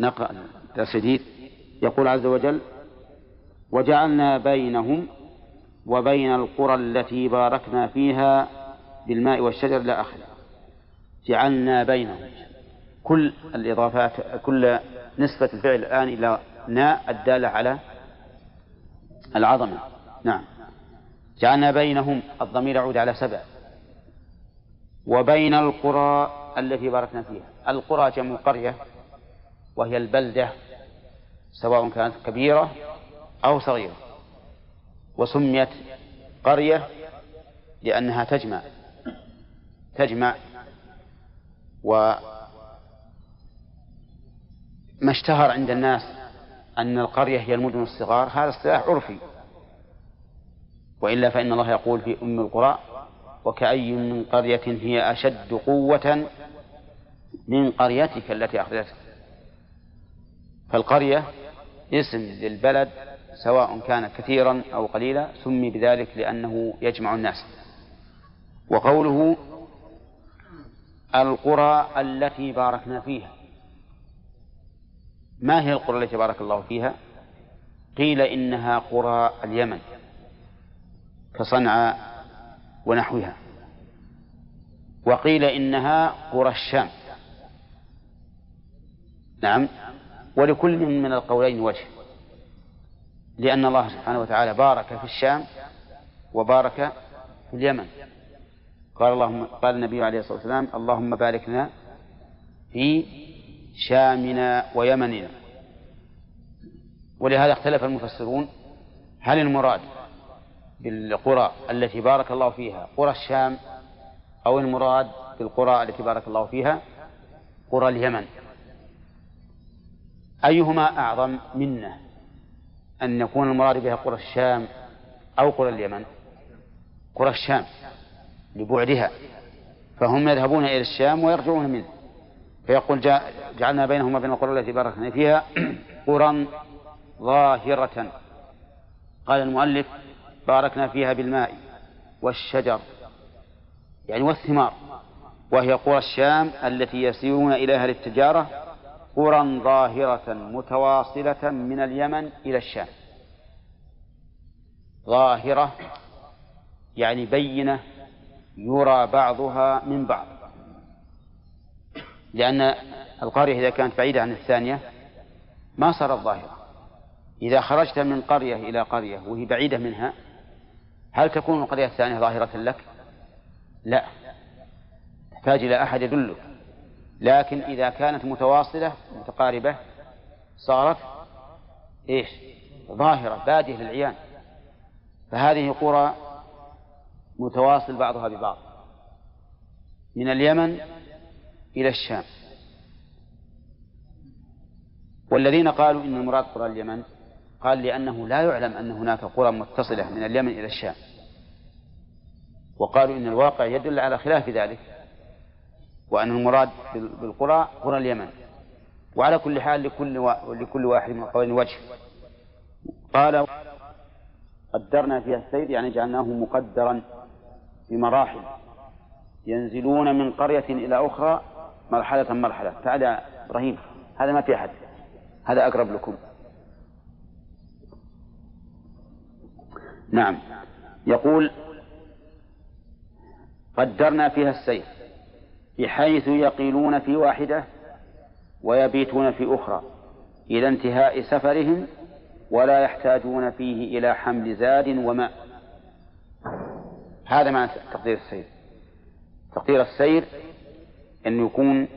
نقرأ درس جديد يقول عز وجل وجعلنا بينهم وبين القرى التي باركنا فيها بالماء والشجر إلى آخره جعلنا بينهم. كل الإضافات كل نسبة الفعل الآن إلى ناء الدالة على العظمة. نعم. جعلنا بينهم الضمير يعود على سبع. وبين القرى التي باركنا فيها. القرى جمع قرية. وهي البلدة سواء كانت كبيرة أو صغيرة. وسميت قرية لأنها تجمع تجمع و ما اشتهر عند الناس أن القرية هي المدن الصغار هذا اصطلاح عرفي. وإلا فإن الله يقول في أم القرى وكأي من قرية هي أشد قوة من قريتك التي أخرجتك؟ فالقرية اسم للبلد سواء كان كثيرا أو قليلا سمي بذلك لأنه يجمع الناس. وقوله القرى التي باركنا فيها. ما هي القرى التي بارك الله فيها؟ قيل إنها قرى اليمن كصنعاء ونحوها. وقيل إنها قرى الشام. نعم. ولكل من القولين وجه. لأن الله سبحانه وتعالى بارك في الشام وبارك في اليمن. قال اللهم قال النبي عليه الصلاة والسلام اللهم بارك لنا في شامنا ويمننا. ولهذا اختلف المفسرون هل المراد بالقرى التي بارك الله فيها قرى الشام أو المراد بالقرى التي بارك الله فيها قرى اليمن؟ أيهما أعظم منا أن يكون المراد بها قرى الشام أو قرى اليمن؟ قرى الشام لبعدها. فهم يذهبون إلى الشام ويرجعون منه. فيقول جعلنا بينهما بين القرى التي باركنا فيها قرى ظاهرة. قال المؤلف باركنا فيها بالماء والشجر يعني والثمار وهي قرى الشام التي يسيرون إليها للتجارة قرى ظاهرة متواصلة من اليمن إلى الشام. ظاهرة يعني بينة يرى بعضها من بعض. لأن القرية إذا كانت بعيدة عن الثانية ما صارت ظاهرة. إذا خرجت من قرية إلى قرية وهي بعيدة منها هل تكون القرية الثانية ظاهرة لك؟ لا. تحتاج إلى أحد يدلك. لكن إذا كانت متواصلة متقاربة صارت إيش؟ ظاهرة بادية للعيان. فهذه قرى متواصل بعضها ببعض. من اليمن إلى الشام. والذين قالوا إن المراد قرى اليمن قال لأنه لا يعلم أن هناك قرى متصلة من اليمن إلى الشام. وقالوا إن الواقع يدل على خلاف ذلك. وأن المراد بالقرى قرى اليمن. وعلى كل حال لكل لكل واحد من القولين وجه. قال قدرنا فيها السير يعني جعلناه مقدرا بمراحل ينزلون من قرية إلى أخرى مرحلة مرحلة. يا إبراهيم هذا ما في أحد. هذا أقرب لكم. نعم. يقول قدرنا فيها السير. بحيث يقيلون في واحدة ويبيتون في أخرى إلى انتهاء سفرهم ولا يحتاجون فيه إلى حمل زاد وماء. هذا معنى تقدير السير. تقدير السير أن يكون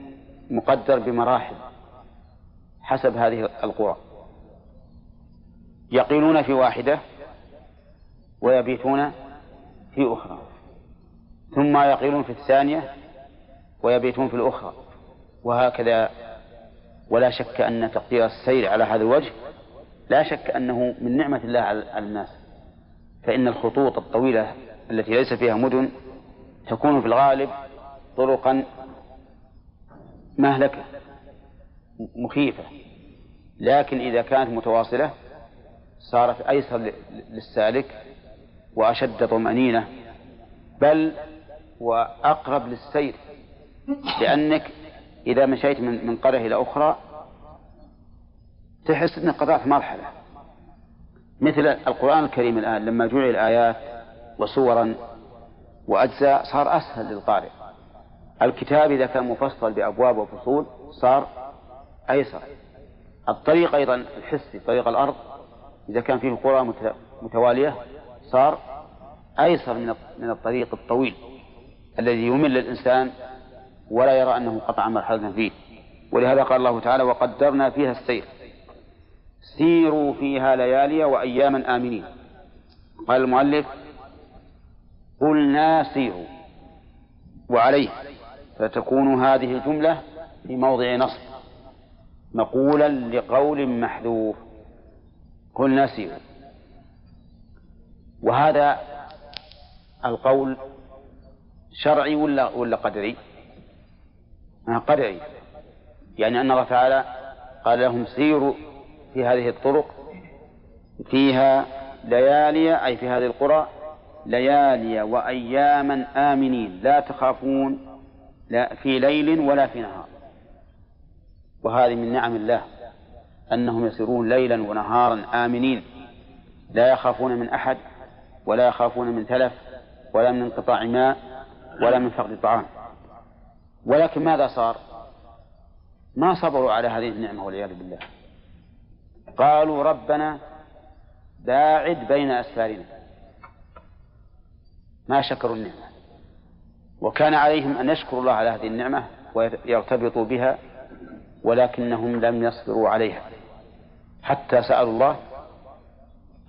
مقدر بمراحل حسب هذه القرى. يقيلون في واحدة ويبيتون في أخرى. ثم يقيلون في الثانية ويبيتون في الأخرى. وهكذا ولا شك أن تقدير السير على هذا الوجه لا شك أنه من نعمة الله على الناس. فإن الخطوط الطويلة التي ليس فيها مدن تكون في الغالب طرقا مهلكة مخيفة. لكن إذا كانت متواصلة صارت أيسر للسالك وأشد طمأنينة بل وأقرب للسير. لأنك إذا مشيت من من قرية إلى أخرى تحس أنك قطعت مرحلة. مثل القرآن الكريم الآن لما جعل آيات وصورا وأجزاء صار أسهل للقارئ. الكتاب إذا كان مفصل بأبواب وفصول صار أيسر. الطريق أيضا الحسي طريق الأرض إذا كان فيه قرى متوالية صار أيسر من الطريق الطويل الذي يمل الإنسان ولا يرى أنه قطع مرحلة فيه. ولهذا قال الله تعالى وقدرنا فيها السير. سيروا فيها ليالي وأياما آمنين. قال المؤلف قلنا سيروا وعليه. فتكون هذه الجملة في موضع نصب. مقولا لقول محذوف. قلنا سيروا. وهذا القول شرعي ولا ولا قدري؟ قدري يعني أن الله تعالى قال لهم سيروا في هذه الطرق فيها ليالي أي في هذه القرى ليالي وأياما آمنين لا تخافون لا في ليل ولا في نهار. وهذه من نعم الله أنهم يسيرون ليلا ونهارا آمنين. لا يخافون من أحد ولا يخافون من تلف ولا من انقطاع ماء ولا من فقد طعام. ولكن ماذا صار؟ ما صبروا على هذه النعمة والعياذ بالله. قالوا ربنا باعد بين أسفارنا. ما شكروا النعمة. وكان عليهم أن يشكروا الله على هذه النعمة ويرتبطوا بها ولكنهم لم يصبروا عليها. حتى سألوا الله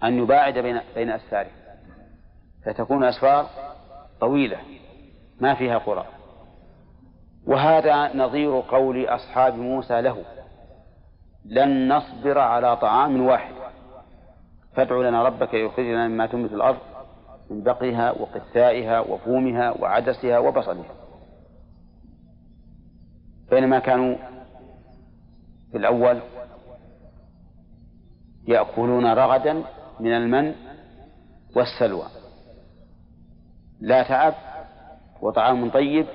أن يباعد بين بين أسفارهم فتكون أسفار طويلة ما فيها قرى. وهذا نظير قول أصحاب موسى له لن نصبر على طعام واحد. فادع لنا ربك يخرجنا مما تنبت الأرض من بقلها وقثائها وفومها وعدسها وبصلها. بينما كانوا في الأول يأكلون رغدا من المن والسلوى. لا تعب وطعام طيب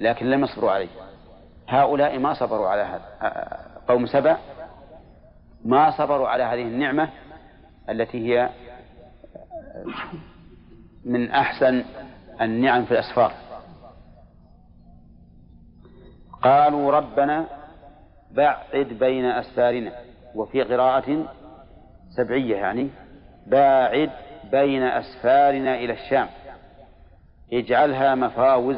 لكن لم يصبروا عليه. هؤلاء ما صبروا على هذا. قوم سبع ما صبروا على هذه النعمة التي هي من أحسن النعم في الأسفار. قالوا ربنا بعد بين أسفارنا وفي قراءة سبعية يعني باعد بين أسفارنا إلى الشام. اجعلها مفاوز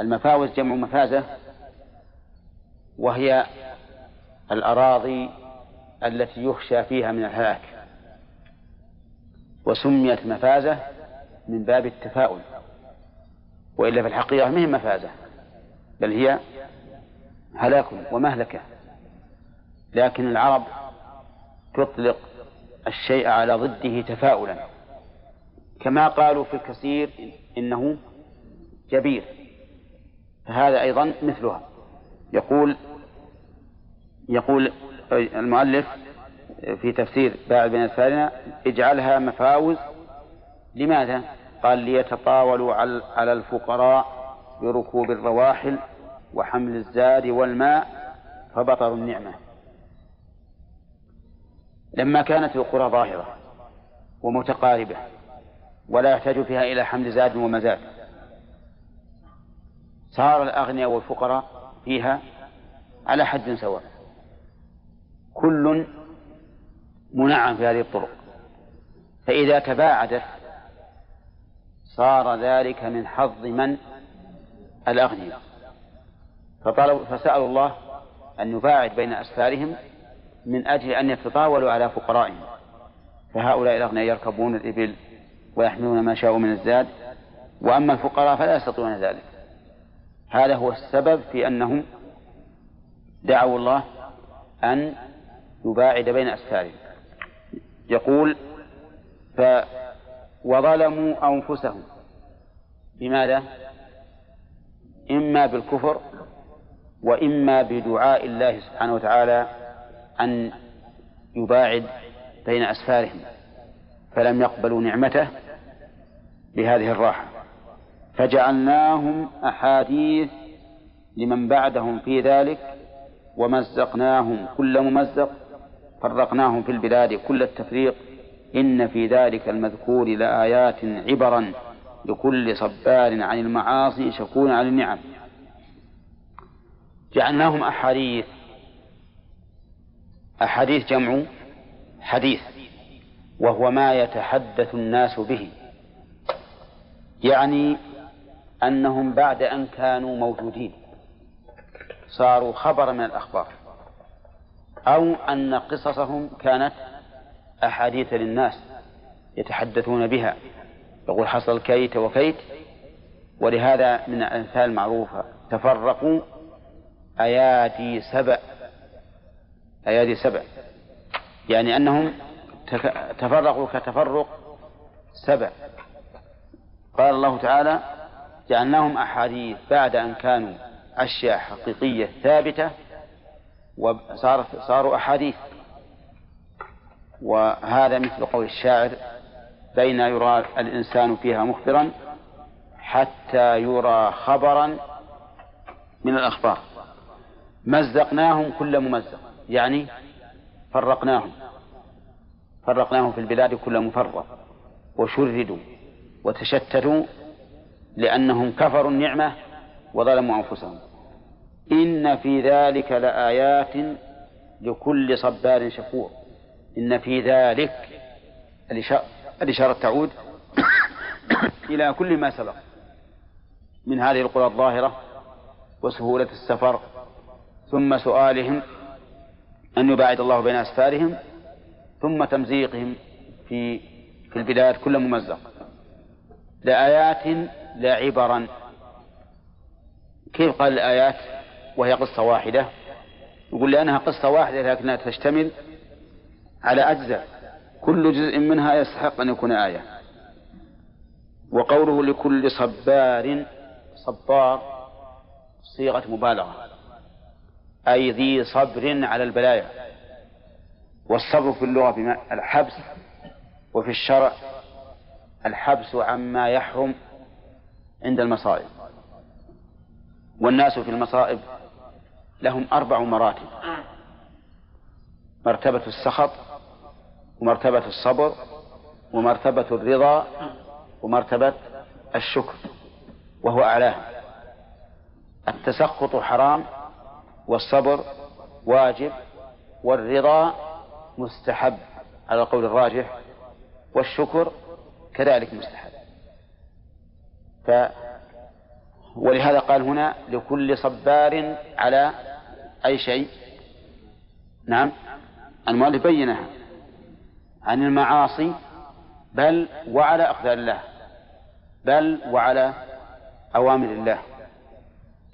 المفاوز جمع مفازة وهي الأراضي التي يخشى فيها من الهلاك. وسميت مفازة من باب التفاؤل وإلا في الحقيقة ما هي مفازة؟ بل هي هلاك ومهلكة. لكن العرب تطلق الشيء على ضده تفاؤلا. كما قالوا في الكثير إنه جبير. فهذا أيضا مثلها. يقول يقول المؤلف في تفسير باع بين أسفارنا اجعلها مفاوز. لماذا؟ قال ليتطاولوا على الفقراء بركوب الرواحل وحمل الزاد والماء فبطروا النعمة. لما كانت القرى ظاهرة ومتقاربة ولا يحتاج فيها إلى حمل زاد ومزاد صار الأغنياء والفقراء فيها على حد سواء. كل منعم في هذه الطرق. فإذا تباعدت صار ذلك من حظ من؟ الأغنياء. فطلبوا فسألوا الله أن يباعد بين أسفارهم من أجل أن يتطاولوا على فقرائهم. فهؤلاء الأغنياء يركبون الإبل ويحملون ما شاءوا من الزاد. وأما الفقراء فلا يستطيعون ذلك. هذا هو السبب في أنهم دعوا الله أن يباعد بين أسفارهم. يقول ف وظلموا أنفسهم. بماذا؟ إما بالكفر وإما بدعاء الله سبحانه وتعالى أن يباعد بين أسفارهم فلم يقبلوا نعمته بهذه الراحة. فجعلناهم أحاديث لمن بعدهم في ذلك ومزقناهم كل ممزق فرقناهم في البلاد كل التفريق. إن في ذلك المذكور لآيات عبرا لكل صبار عن المعاصي شكور عن النعم. جعلناهم أحاديث. أحاديث جمع حديث وهو ما يتحدث الناس به. يعني أنهم بعد أن كانوا موجودين. صاروا خبرا من الأخبار. أو أن قصصهم كانت أحاديث للناس يتحدثون بها. يقول حصل كيت وكيت ولهذا من الأمثال المعروفة تفرقوا أيادي سبع أيادي سبع يعني أنهم تفرقوا كتفرق سبع قال الله تعالى جعلناهم أحاديث بعد أن كانوا أشياء حقيقية ثابتة وصارت صاروا أحاديث. وهذا مثل قول الشاعر بين يرى الإنسان فيها مخبرا حتى يرى خبرا من الأخبار. مزقناهم كل ممزق يعني فرقناهم. فرقناهم في البلاد كل مفرق. وشردوا وتشتتوا لأنهم كفروا النعمة وظلموا أنفسهم. إن في ذلك لآيات لكل صبار شكور. إن في ذلك الإشارة تعود إلى كل ما سبق من هذه القرى الظاهرة وسهولة السفر ثم سؤالهم أن يباعد الله بين أسفارهم ثم تمزيقهم في في البلاد كل ممزق. لآيات لعبرا كيف قال الآيات؟ وهي قصة واحدة. يقول لأنها قصة واحدة لكنها تشتمل على أجزاء. كل جزء منها يستحق أن يكون آية. وقوله لكل صبار صبار صيغة مبالغة. أي ذي صبر على البلايا. والصبر في اللغة بما الحبس وفي الشرع. الحبس عما يحرم. عند المصائب. والناس في المصائب لهم أربع مراتب. مرتبة السخط ومرتبة الصبر ومرتبة الرضا ومرتبة الشكر وهو أعلاها التسخط حرام والصبر واجب والرضا مستحب على القول الراجح والشكر كذلك مستحب. ف ولهذا قال هنا لكل صبار على أي شيء؟ نعم. المؤلف بينها عن المعاصي بل وعلى أقدار الله بل وعلى أوامر الله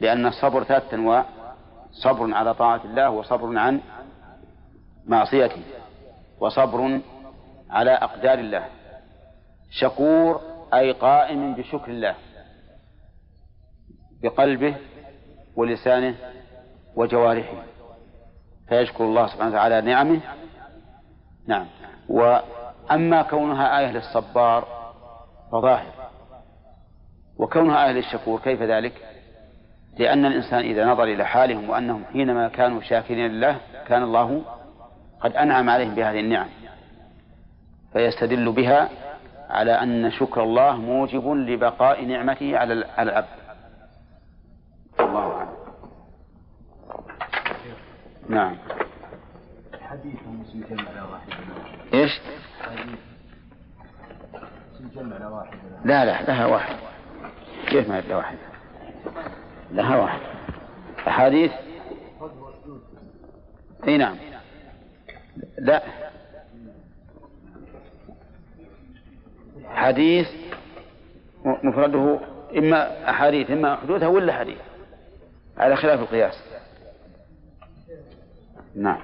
لأن الصبر ثلاثة أنواع صبر على طاعة الله وصبر عن معصيته وصبر على أقدار الله. شكور أي قائم بشكر الله بقلبه ولسانه وجوارحه. فيشكر الله سبحانه وتعالى نعمه. نعم. وأما كونها آية للصبار فظاهر. وكونها آية للشكور كيف ذلك؟ لأن الإنسان إذا نظر إلى حالهم وأنهم حينما كانوا شاكرين لله كان الله قد أنعم عليهم بهذه النعم فيستدل بها على أن شكر الله موجب لبقاء نعمته على العبد. الله أعلم. نعم. حديث مسلم على واحد. إيش؟ حديث على واحد. لا لا لها واحد. كيف ما لها واحد؟ لها واحد. أحاديث؟ إي نعم. لا. حديث مفرده إما أحاديث إما حدوثها ولا حديث. على خلاف القياس. نعم.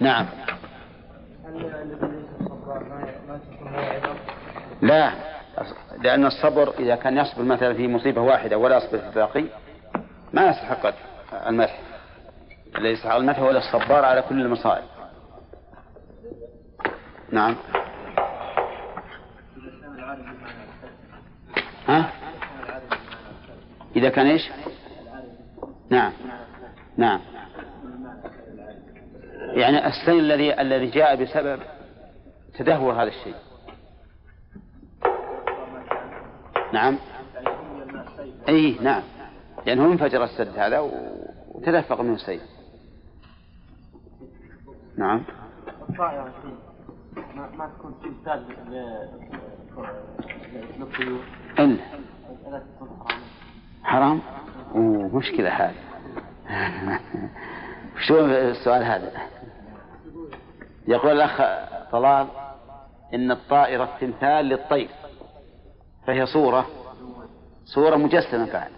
نعم. لا. لأن الصبر إذا كان يصبر مثلا في مصيبة واحدة ولا يصبر في الباقي ما يستحق المدح. الذي يستحق المدح هو الصبار على كل المصائب. نعم. ها؟ إذا كان إيش؟ نعم. نعم. يعني السيل الذي الذي جاء بسبب تدهور هذا الشيء. نعم. اي نعم. لأنه انفجر السد هذا وتدفق منه السيل. نعم. ما, تكون تمثال للطيور؟ إلا. حرام؟ أوه مشكلة هذه. شو السؤال هذا؟ يقول الأخ طلال إن الطائرة تمثال للطير. فهي صورة صورة مجسمة بعد.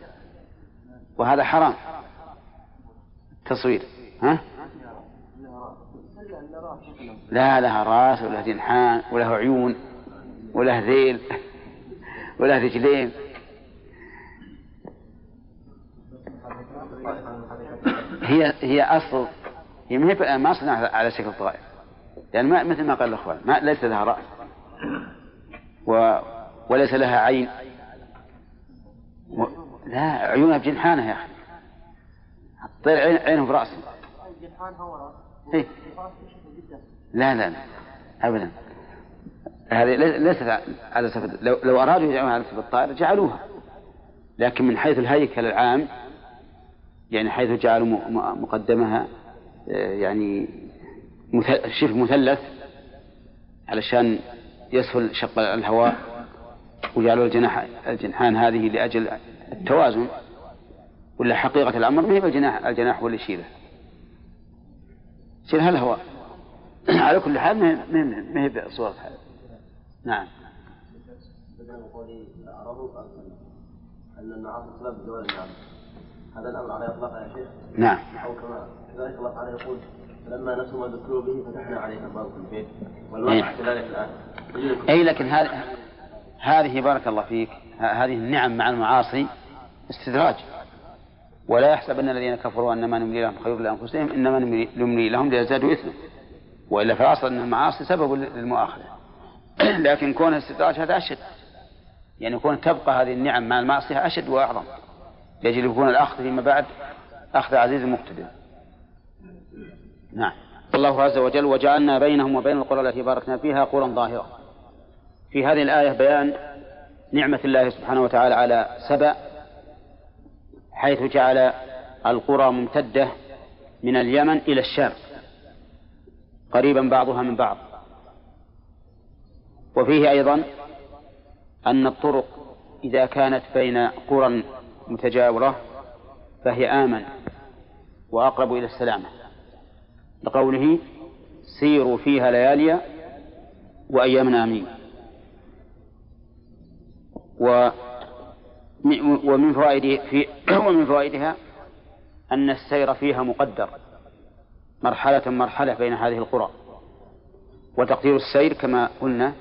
وهذا حرام. تصوير. ها؟ لا لها راس ولا جنحان وله عيون وله ذيل وله رجلين. هي هي أصل هي ما ما صنعها على شكل طائر. يعني ما مثل ما قال الأخوان ما ليس لها رأس و وليس لها عين. و... لا عيونها بجنحانها يا أخي. الطير عينه براسه الجنحان هو راس إيه؟ لا لا لا أبدا. هذه ليست على صفة لو, لو أرادوا يجعلوها على صفة الطائر جعلوها. لكن من حيث الهيكل العام يعني حيث جعلوا مقدمها آه، يعني شبه مثلث علشان يسهل شق الهواء وجعلوا الجناح الجنحان هذه لأجل التوازن. ولا حقيقة الأمر ما هي الجناح الجناح اللي يشيله يشيلها الهواء على كل حال ما هي بصورة هذا نعم أن المعاصي سبب زوال النعم هذا. الأمر على إطلاقه يا شيخ نعم. أو كما كذلك الله تعالى يقول فلما نسوا ما ذكروا به فتحنا عليهم أبواب كل بيت والواقع كذلك الآن أي لكن هذه هذه بارك الله فيك هذه النعم مع المعاصي استدراج. ولا يحسبن الذين كفروا أنما نملي لهم خير لأنفسهم إنما نملي لهم ليزدادوا إثما. وإلا فالاصل ان المعاصي سبب للمؤاخذة. لكن كون الاستدراج هذا أشد. يعني كون تبقى هذه النعم مع المعصية أشد وأعظم. يجب يكون الأخذ فيما بعد أخذ عزيز مقتدر. نعم. الله عز وجل وجعلنا بينهم وبين القرى التي باركنا فيها قرى ظاهرة. في هذه الآية بيان نعمة الله سبحانه وتعالى على سبأ حيث جعل القرى ممتدة من اليمن إلى الشام قريبا بعضها من بعض. وفيه أيضا أن الطرق إذا كانت بين قرى متجاورة فهي آمن وأقرب إلى السلامة. لقوله سيروا فيها ليالي وأيام آمين ومن فوائد في ومن فوائدها أن السير فيها مقدر. مرحلة مرحلة بين هذه القرى. وتقدير السير كما قلنا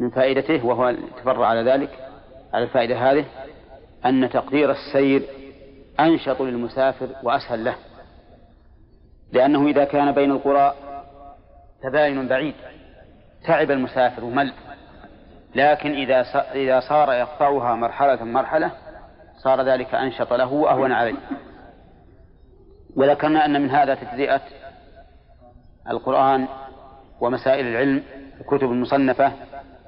من فائدته وهو تفرع على ذلك على الفائدة هذه أن تقدير السير أنشط للمسافر وأسهل له. لأنه إذا كان بين القرى تباين بعيد تعب المسافر ومل. لكن إذا إذا صار يقطعها مرحلة مرحلة صار ذلك أنشط له وأهون عليه. وذكرنا أن من هذا تجزئة القرآن ومسائل العلم الكتب المصنفة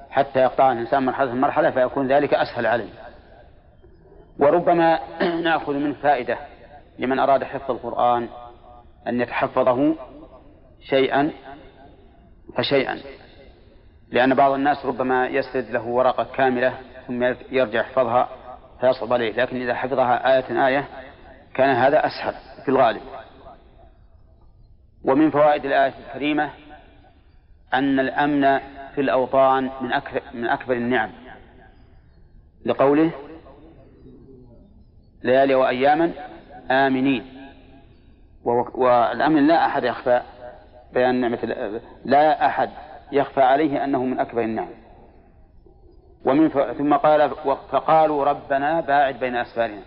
حتى يقطع الإنسان مرحلة مرحلة فيكون ذلك أسهل عليه. وربما نأخذ من فائدة لمن أراد حفظ القرآن أن يتحفظه شيئا فشيئا. لأن بعض الناس ربما يسرد له ورقة كاملة ثم يرجع يحفظها فيصعب عليه لكن إذا حفظها آية آية كان هذا أسهل في الغالب. ومن فوائد الآية الكريمة أن الأمن في الأوطان من أكثر من أكبر النعم. لقوله ليالي وأياما آمنين. والأمن لا أحد يخفى بيان نعمة لا أحد يخفى عليه أنه من أكبر النعم. ومن ف... ثم قال فقالوا ربنا باعد بين أسفارنا.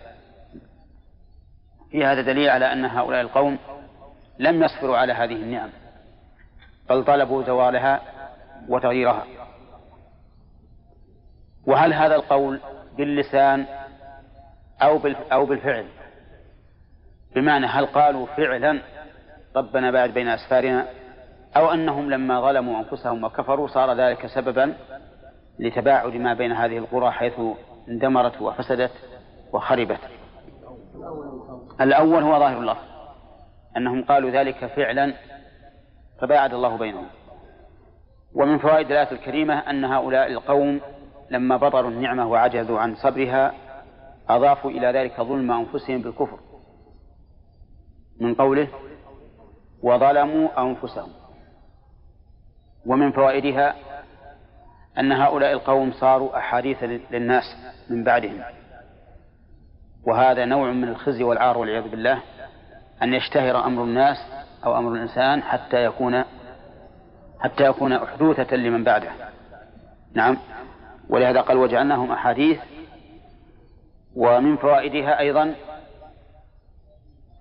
في هذا دليل على أن هؤلاء القوم لم يصبروا على هذه النعم بل طلبوا زوالها وتغييرها. وهل هذا القول باللسان أو أو بالفعل؟ بمعنى هل قالوا فعلا ربنا باعد بين أسفارنا أو أنهم لما ظلموا أنفسهم وكفروا صار ذلك سببا لتباعد ما بين هذه القرى حيث اندمرت وفسدت وخربت؟ الأول هو ظاهر الله. أنهم قالوا ذلك فعلا فباعد الله بينهم. ومن فوائد الآية الكريمة أن هؤلاء القوم لما بطروا النعمة وعجزوا عن صبرها أضافوا إلى ذلك ظلم أنفسهم بالكفر من قوله وظلموا أنفسهم. ومن فوائدها أن هؤلاء القوم صاروا أحاديث للناس من بعدهم. وهذا نوع من الخزي والعار والعياذ بالله. أن يشتهر أمر الناس أو أمر الإنسان حتى يكون حتى يكون أحدوثة لمن بعده. نعم. ولهذا قال وجعلناهم أحاديث ومن فوائدها أيضا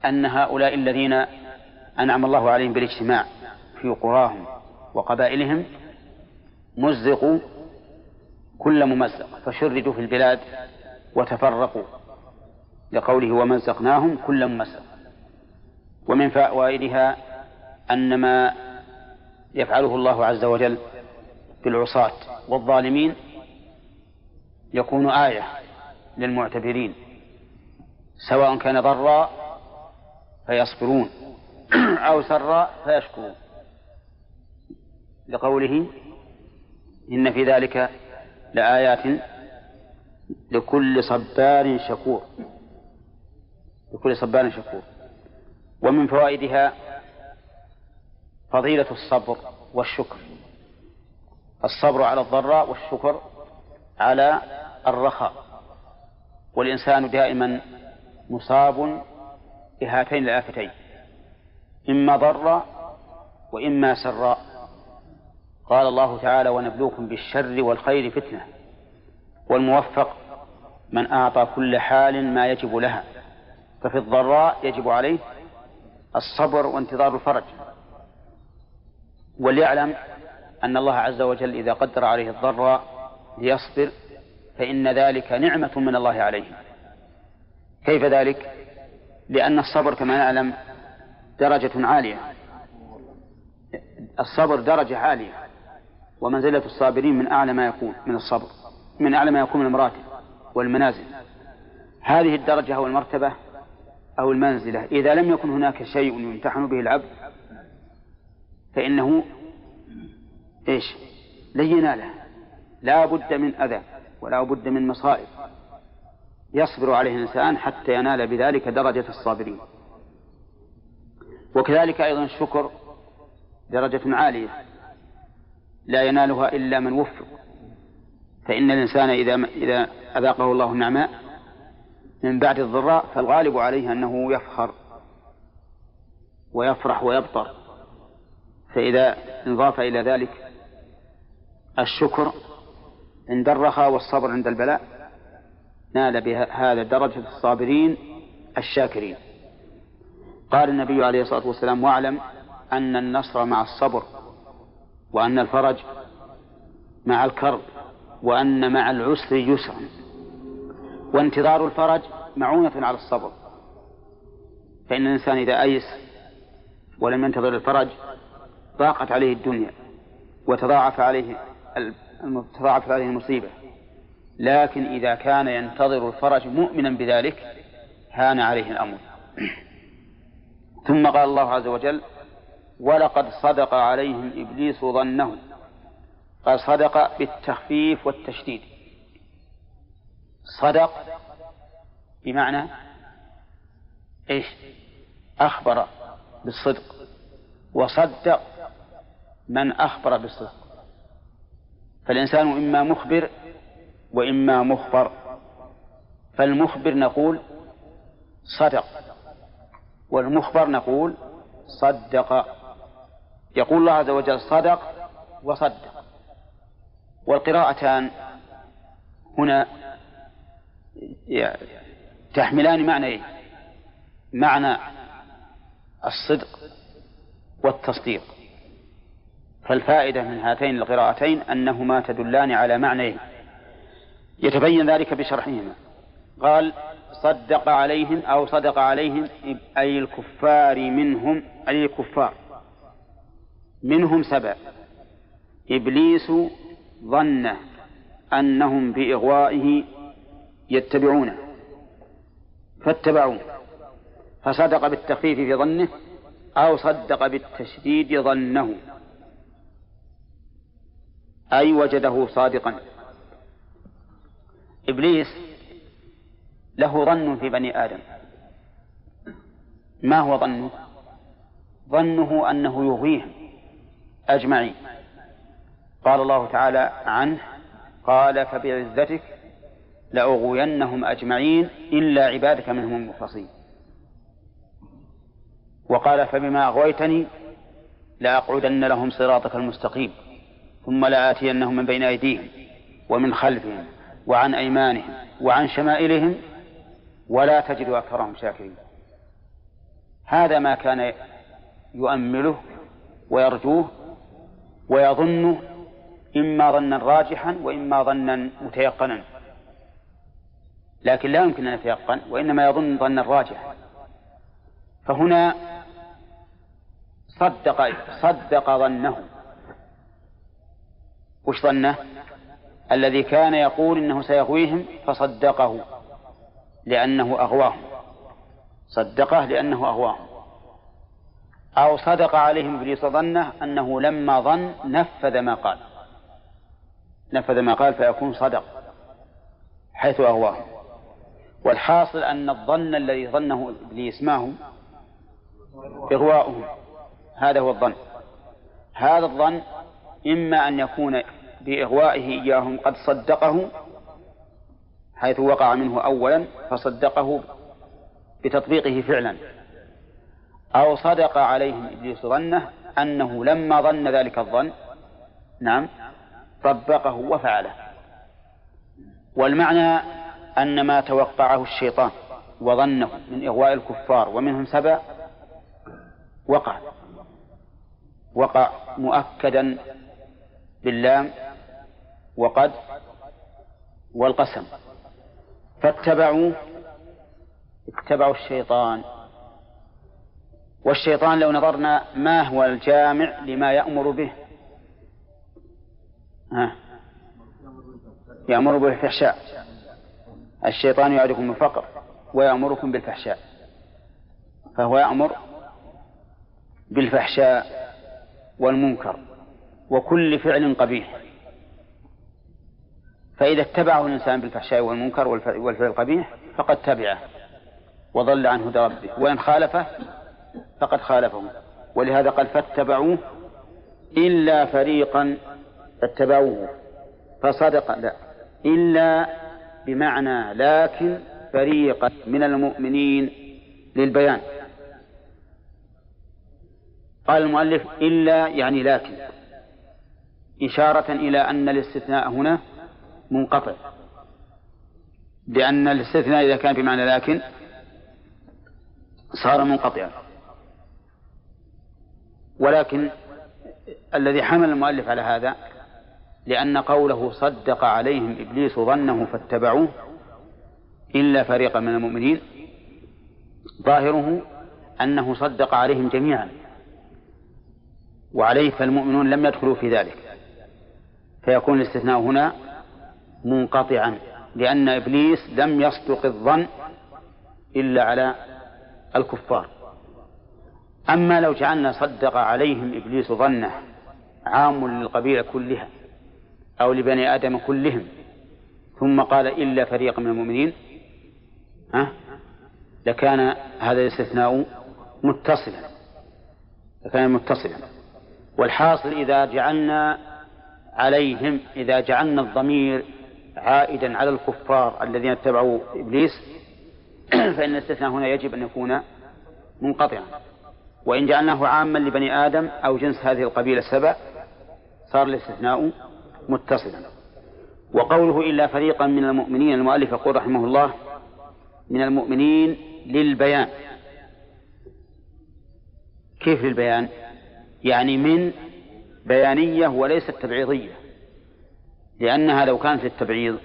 أن هؤلاء الذين أنعم الله عليهم بالاجتماع في قراهم وقبائلهم مزقوا كل ممزق فشردوا في البلاد وتفرقوا لقوله ومزقناهم كل ممزق. ومن فوائدها أن ما يفعله الله عز وجل بالعصاة والظالمين يكون آية للمعتبرين سواء كان ضرا فيصبرون أو سرا فيشكرون. لقوله إن في ذلك لآيات لكل صبار شكور لكل صبار شكور. ومن فوائدها فضيلة الصبر والشكر. الصبر على الضراء والشكر على الرخاء. والإنسان دائما مصاب بهاتين الآفتين إما ضرا وإما سراء. قال الله تعالى ونبلوكم بالشر والخير فتنة والموفق من أعطى كل حال ما يجب لها ففي الضراء يجب عليه الصبر وانتظار الفرج. وليعلم أن الله عز وجل إذا قدر عليه الضراء ليصبر فإن ذلك نعمة من الله عليه. كيف ذلك؟ لأن الصبر كما نعلم درجة عالية. الصبر درجة عالية. ومنزلة الصابرين من أعلى ما يكون من الصبر من أعلى ما يكون من المراتب والمنازل. هذه الدرجة أو المرتبة أو المنزلة إذا لم يكن هناك شيء يمتحن به العبد فإنه إيش؟ لن يناله لا بد من أذى ولا بد من مصائب. يصبر عليه الإنسان حتى ينال بذلك درجة الصابرين. وكذلك أيضا الشكر درجة عالية. لا ينالها إلا من وفق. فإن الإنسان إذا إذا أذاقه الله النعماء من بعد الضراء فالغالب عليه أنه يفخر ويفرح ويبطر. فإذا انضاف إلى ذلك الشكر عند الرخاء والصبر عند البلاء نال بهذا درجة الصابرين الشاكرين. قال النبي عليه الصلاة والسلام واعلم أن النصر مع الصبر وأن الفرج مع الكرب وأن مع العسر يسرا وانتظار الفرج معونة على الصبر. فإن الإنسان إذا أيس ولم ينتظر الفرج ضاقت عليه الدنيا وتضاعف عليه تضاعفت عليه المصيبة. لكن إذا كان ينتظر الفرج مؤمنا بذلك هان عليه الأمر. ثم قال الله عز وجل ولقد صدق عليهم إبليس ظنه قال صدق بالتخفيف والتشديد صدق بمعنى إيش؟ أخبر بالصدق وصدق من أخبر بالصدق. فالإنسان إما مخبر وإما مخبر. فالمخبر نقول صدق والمخبر نقول صدق. يقول الله عز وجل صدق وصدق. والقراءتان هنا تحملان معنى إيه؟ معنى الصدق والتصديق. فالفائدة من هاتين القراءتين أنهما تدلان على معنى يتبين ذلك بشرحهما. قال صدق عليهم أو صدق عليهم أي الكفار منهم أي الكفار منهم سبع. إبليس ظن أنهم بإغوائه يتبعونه فاتبعوه. فصدق بالتخفيف في ظنه أو صدق بالتشديد ظنه. أي وجده صادقا. إبليس له ظن في بني آدم. ما هو ظنه؟ ظنه أنه يغويهم أجمعين. قال الله تعالى عنه قال فبعزتك لأغوينهم أجمعين إلا عبادك منهم المخلصين. وقال فبما أغويتني لأقعدن لهم صراطك المستقيم ثم لآتينهم من بين أيديهم ومن خلفهم وعن أيمانهم وعن شمائلهم ولا تجد أكثرهم شاكرين. هذا ما كان يؤمله ويرجوه ويظنه إما ظنا راجحا وإما ظنا متيقنا. لكن لا يمكن أن يتيقن وإنما يظن ظنا راجحا فهنا صدق صدق ظنه. وش ظنه؟ الذي كان يقول إنه سيغويهم فصدقه لأنه أغواهم. صدقه لأنه أغواهم. أو صدق عليهم إبليس ظنه أنه لما ظن نفذ ما قال. نفذ ما قال فيكون صدق حيث أغواهم. والحاصل أن الظن الذي ظنه إبليس ما هو إغواؤهم. هذا هو الظن. هذا الظن إما أن يكون بإغوائه إياهم قد صدقه حيث وقع منه أولا فصدقه بتطبيقه فعلا أو صدق عليهم إبليس ظنه أنه لما ظن ذلك الظن نعم طبقه وفعله. والمعنى أن ما توقعه الشيطان وظنه من إغواء الكفار ومنهم سبع وقع وقع مؤكدا باللام وقد والقسم. فاتبعوا اتبعوا الشيطان. والشيطان لو نظرنا ما هو الجامع لما يأمر به. ها؟ يأمر بالفحشاء. الشيطان يعدكم الفقر ويأمركم بالفحشاء. فهو يأمر بالفحشاء والمنكر وكل فعل قبيح. فإذا اتبعه الإنسان بالفحشاء والمنكر والفعل القبيح فقد تبعه وضل عن هدى ربه. وإن خالفه فقد خالفه. ولهذا قال فاتبعوه إلا فريقا فاتبعوه فصدق لا إلا بمعنى لكن فريقا من المؤمنين للبيان. قال المؤلف إلا يعني لكن إشارة إلى أن الاستثناء هنا منقطع. لأن الاستثناء إذا كان بمعنى لكن صار منقطعا. ولكن الذي حمل المؤلف على هذا لأن قوله صدق عليهم إبليس ظنه فاتبعوه إلا فريقا من المؤمنين ظاهره أنه صدق عليهم جميعا وعليه فالمؤمنون لم يدخلوا في ذلك. فيكون الاستثناء هنا منقطعا لأن إبليس لم يصدق الظن إلا على الكفار. أما لو جعلنا صدق عليهم إبليس ظنه عام للقبيلة كلها أو لبني آدم كلهم. ثم قال إلا فريق من المؤمنين. ها؟ لكان هذا الاستثناء متصلا. لكان متصلا. والحاصل إذا جعلنا عليهم إذا جعلنا الضمير عائدا على الكفار الذين اتبعوا إبليس فإن الاستثناء هنا يجب أن يكون منقطعا. وإن جعلناه عاما لبني آدم أو جنس هذه القبيلة السبع صار الاستثناء متصلا. وقوله إلا فريقا من المؤمنين المؤلف يقول رحمه الله من المؤمنين للبيان. كيف للبيان؟ يعني من بيانية وليست تبعيضية. لأنها لو كانت للتبعيض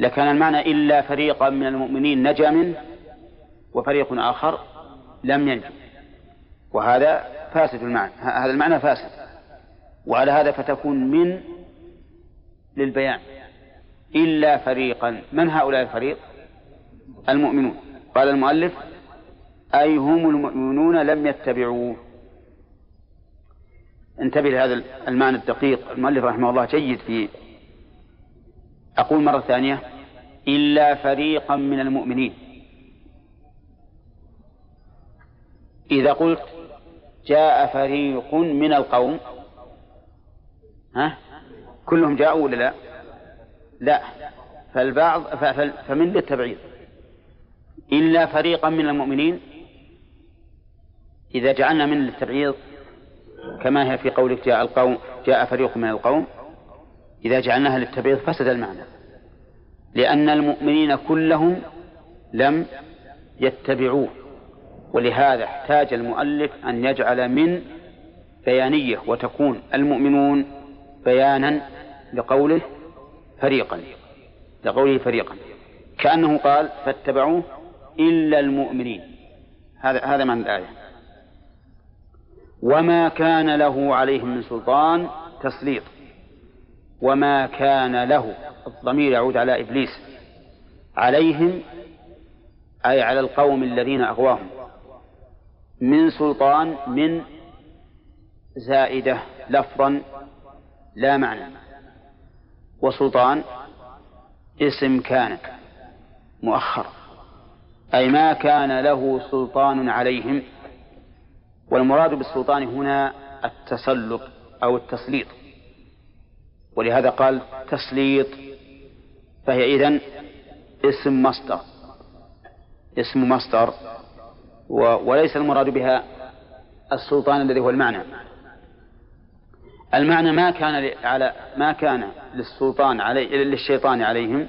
إذا كان المعنى إلا فريقا من المؤمنين نجا منه وفريق آخر لم ينجو. وهذا فاسد المعنى هذا المعنى فاسد. وعلى هذا فتكون من للبيان إلا فريقا. من هؤلاء الفريق؟ المؤمنون. قال المؤلف أي هم المؤمنون لم يتبعوه. انتبه لهذا المعنى الدقيق. المؤلف رحمه الله جيد في أقول مرة ثانية إلا فريقا من المؤمنين. إذا قلت جاء فريق من القوم ها؟ كلهم جاءوا ولا لا؟ لا. فالبعض فمن للتبعيض إلا فريقا من المؤمنين إذا جعلنا من للتبعيض كما هي في قولك جاء القوم جاء فريق من القوم إذا جعلناها للتبعيض فسد المعنى. لأن المؤمنين كلهم لم يتبعوه ولهذا احتاج المؤلف أن يجعل من بيانية وتكون المؤمنون بيانا لقوله فريقا لقوله فريقا. كأنه قال فاتبعوه إلا المؤمنين. هذا هذا معنى الآية. وما كان له عليهم من سلطان تسليط. وما كان له الضمير يعود على إبليس. عليهم أي على القوم الذين أغواهم. من سلطان من زائدة لفظا لا معنى. وسلطان اسم كان مؤخر. أي ما كان له سلطان عليهم. والمراد بالسلطان هنا التسلط أو التسليط. ولهذا قال تسليط. فهي إذن اسم مصدر. اسم مصدر. وليس المراد بها السلطان الذي هو المعنى. المعنى ما كان على ما كان للسلطان علي للشيطان عليهم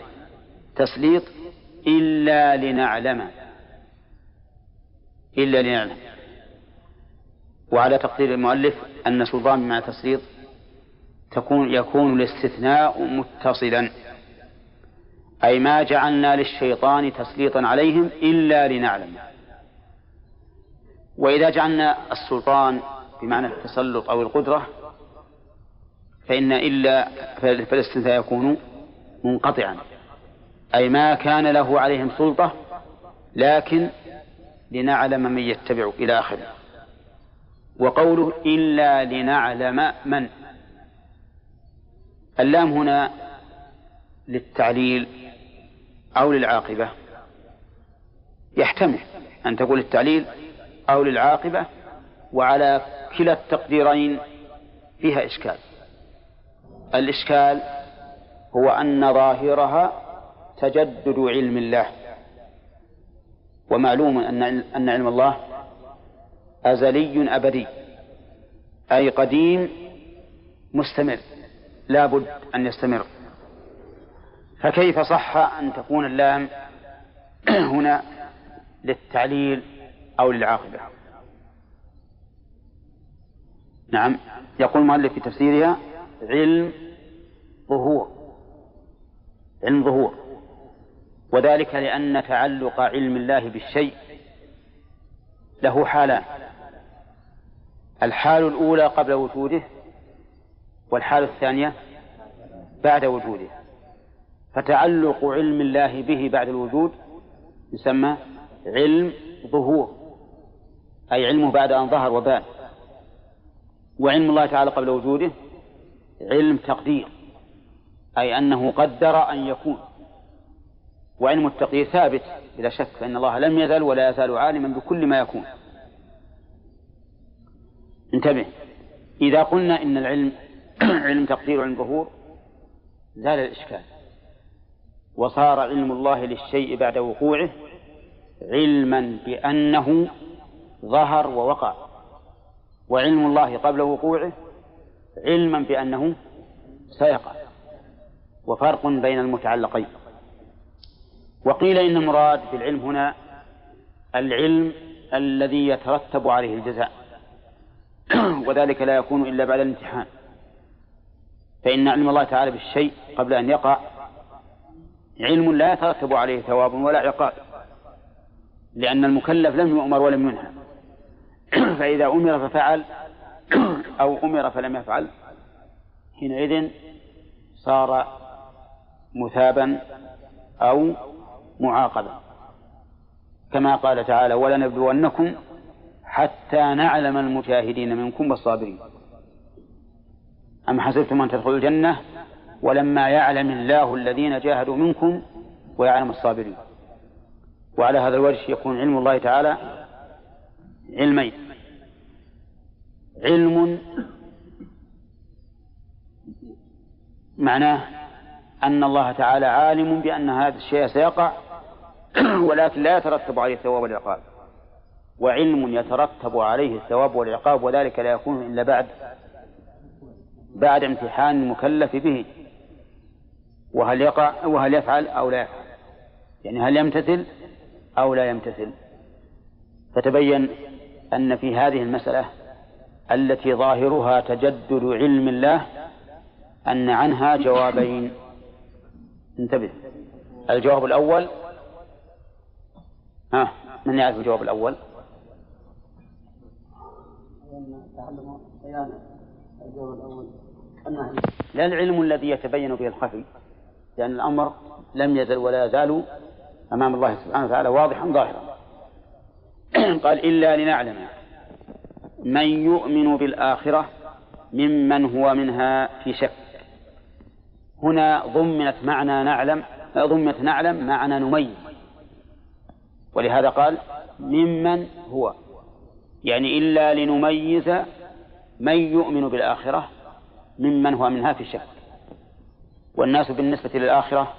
تسليط إلا لنعلم. إلا لنعلم. وعلى تقدير المؤلف أن سلطان بمعنى تسليط تكون يكون الاستثناء متصلا. أي ما جعلنا للشيطان تسليطا عليهم إلا لنعلم. وإذا جعلنا السلطان بمعنى التسلط أو القدرة فإن إلا فالاستثناء يكون منقطعا. أي ما كان له عليهم سلطة لكن لنعلم من يتبع إلى آخره. وقوله إلا لنعلم من. اللام هنا للتعليل أو للعاقبة. يحتمل أن تقول التعليل أو للعاقبة وعلى كلا التقديرين فيها إشكال. الإشكال هو أن ظاهرها تجدد علم الله. ومعلوم أن علم الله أزلي أبدي. أي قديم مستمر. لا بد أن يستمر. فكيف صح أن تكون اللام هنا للتعليل أو للعاقبة؟ نعم. يقول المؤلف في تفسيرها علم ظهور. علم ظهور. وذلك لأن تعلق علم الله بالشيء له حالان. الحال الأولى قبل وجوده والحال الثانية بعد وجوده. فتعلق علم الله به بعد الوجود يسمى علم ظهور أي علمه بعد أن ظهر وبان. وعلم الله تعالى قبل وجوده علم تقدير أي أنه قدر أن يكون. وعلم التقدير ثابت بلا شك فإن الله لم يزل ولا يزال عالما بكل ما يكون. انتبه إذا قلنا إن العلم علم تقدير وعلم ظهور زال الإشكال. وصار علم الله للشيء بعد وقوعه علما بأنه ظهر ووقع. وعلم الله قبل وقوعه علما بأنه سيقع. وفرق بين المتعلقين. وقيل إن المراد بالعلم هنا العلم الذي يترتب عليه الجزاء. وذلك لا يكون إلا بعد الامتحان. فإن علم الله تعالى بالشيء قبل أن يقع علم لا يترتب عليه ثواب ولا عقاب. لأن المكلف لم يؤمر ولم ينهى. فإذا أمر ففعل أو أمر فلم يفعل حينئذ صار مثابا أو معاقبا. كما قال تعالى ولنبلونكم حتى نعلم المجاهدين منكم والصابرين. أم حسبتم أن تدخلوا الجنة ولما يعلم الله الذين جاهدوا منكم ويعلم الصابرين؟ وعلى هذا الوجه يكون علم الله تعالى علمين علم معناه أن الله تعالى عالم بأن هذا الشيء سيقع ولكن لا يترتب عليه الثواب والعقاب. وعلم يترتب عليه الثواب والعقاب وذلك لا يكون إلا بعد بعد امتحان المكلف به. وهل يقع وهل يفعل أو لا يفعل؟ يعني هل يمتثل أو لا يمتثل؟ فتبين أن في هذه المسألة التي ظاهرها تجدد علم الله أن عنها جوابين. انتبه. الجواب الأول ها من يعرف؟ الجواب الأول؟ لا العلم الذي يتبين به الخفي لأن الأمر لم يزل ولا يزال أمام الله سبحانه وتعالى واضحا ظاهرا. قال إلا لنعلم. من يؤمن بالآخرة ممن هو منها في شك. هنا ضمنت معنى نعلم ضمنت نعلم معنى نميز. ولهذا قال ممن هو. يعني إلا لنميز من يؤمن بالآخرة ممن هو منها في شك. والناس بالنسبة للآخرة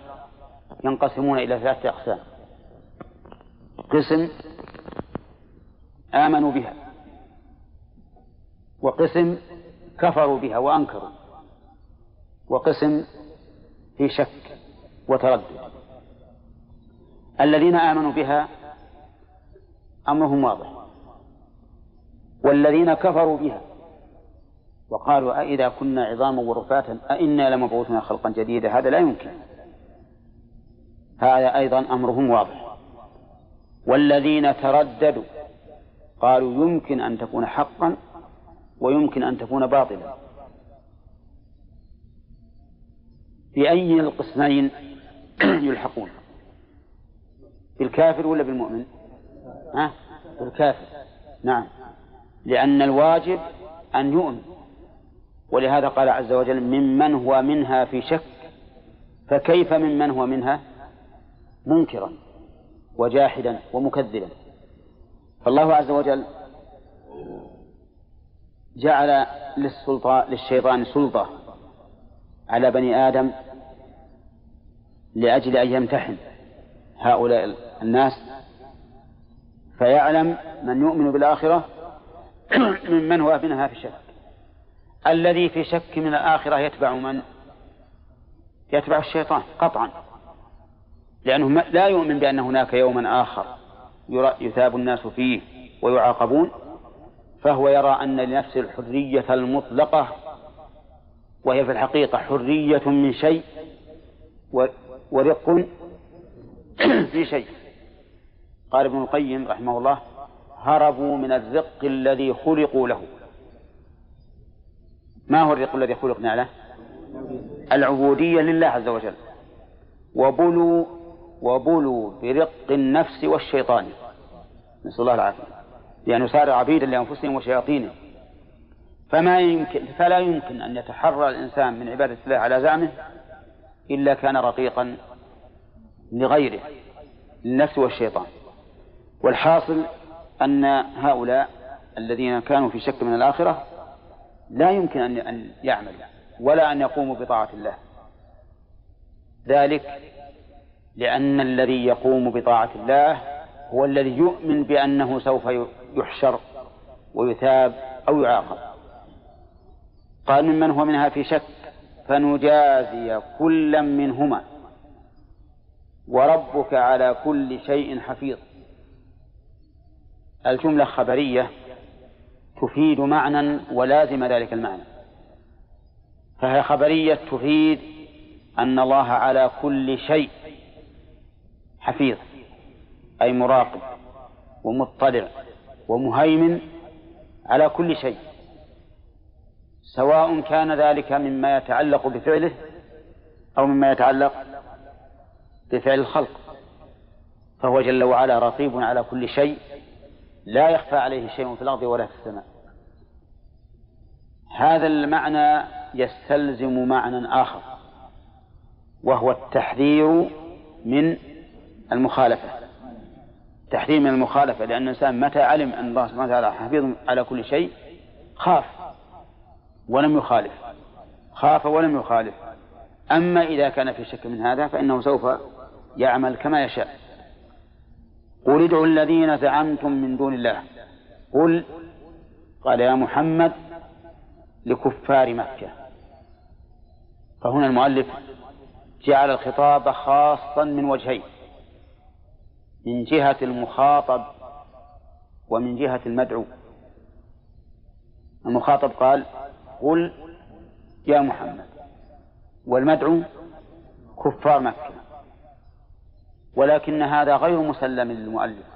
ينقسمون إلى ثلاثة أقسام. قسم آمنوا بها. وقسم كفروا بها وأنكروا وقسم في شك وتردد. الذين آمنوا بها أمرهم واضح. والذين كفروا بها وقالوا أئذا كنا عظاما ورفاتا أئنا لمبعوثنا خلقا جديدا هذا لا يمكن. هذا أيضا أمرهم واضح. والذين ترددوا قالوا يمكن أن تكون حقا ويمكن أن تكون باطلا. بأي القسمين يلحقون؟ بالكافر ولا بالمؤمن؟ ها؟ بالكافر. نعم. لأن الواجب أن يؤمن. ولهذا قال عز وجل ممن هو منها في شك. فكيف ممن هو منها؟ منكرا وجاحدا ومكذبا. فالله عز وجل جعل للسلطان للشيطان سلطة على بني آدم لأجل أن يمتحن هؤلاء الناس. فيعلم من يؤمن بالآخرة ممن هو منها في شك الذي في شك من الآخرة يتبع من؟ يتبع الشيطان قطعا. لأنه لا يؤمن بأن هناك يوما آخر يثاب الناس فيه ويعاقبون. فهو يرى أن لنفسه الحرية المطلقة وهي في الحقيقة حرية من شيء ورق في شيء. قال ابن القيم رحمه الله هربوا من الرق الذي خلقوا له. ما هو الرق الذي خلقنا له؟ العبودية لله عز وجل. وبلوا وبلوا برق النفس والشيطان. نسأل الله العافية. لأنه صار عبيدا لأنفسهم وشياطينهم. فما يمكن فلا يمكن أن يتحرى الإنسان من عبادة الله على زعمه إلا كان رقيقا لغيره للنفس والشيطان. والحاصل أن هؤلاء الذين كانوا في شك من الآخرة لا يمكن أن يعمل ولا أن يقوموا بطاعة الله. ذلك لأن الذي يقوم بطاعة الله هو الذي يؤمن بأنه سوف يحشر ويثاب أو يعاقب. قال ممن هو منها في شك فنجازي كلا منهما. وربك على كل شيء حفيظ. الجملة خبرية تفيد معنى ولازم ذلك المعنى. فهي خبرية تفيد أن الله على كل شيء حفيظ. أي مراقب ومطلع ومهيمن على كل شيء سواء كان ذلك مما يتعلق بفعله أو مما يتعلق بفعل الخلق فهو جل وعلا رقيب على كل شيء لا يخفى عليه شيء في الأرض ولا في السماء. هذا المعنى يستلزم معنى آخر وهو التحذير من المخالفة. تحذير من المخالفة لأن الإنسان متى علم أن الله سبحانه وتعالى حفيظ على كل شيء؟ خاف ولم يخالف. خاف ولم يخالف. أما إذا كان في شك من هذا فإنه سوف يعمل كما يشاء. قل ادعوا الذين زعمتم من دون الله. قل قال يا محمد لكفار مكة. فهنا المؤلف جعل الخطاب خاصا من وجهين. من جهة المخاطب ومن جهة المدعو. المخاطب قال قل يا محمد. والمدعو كفار مكة. ولكن هذا غير مسلم للمؤلف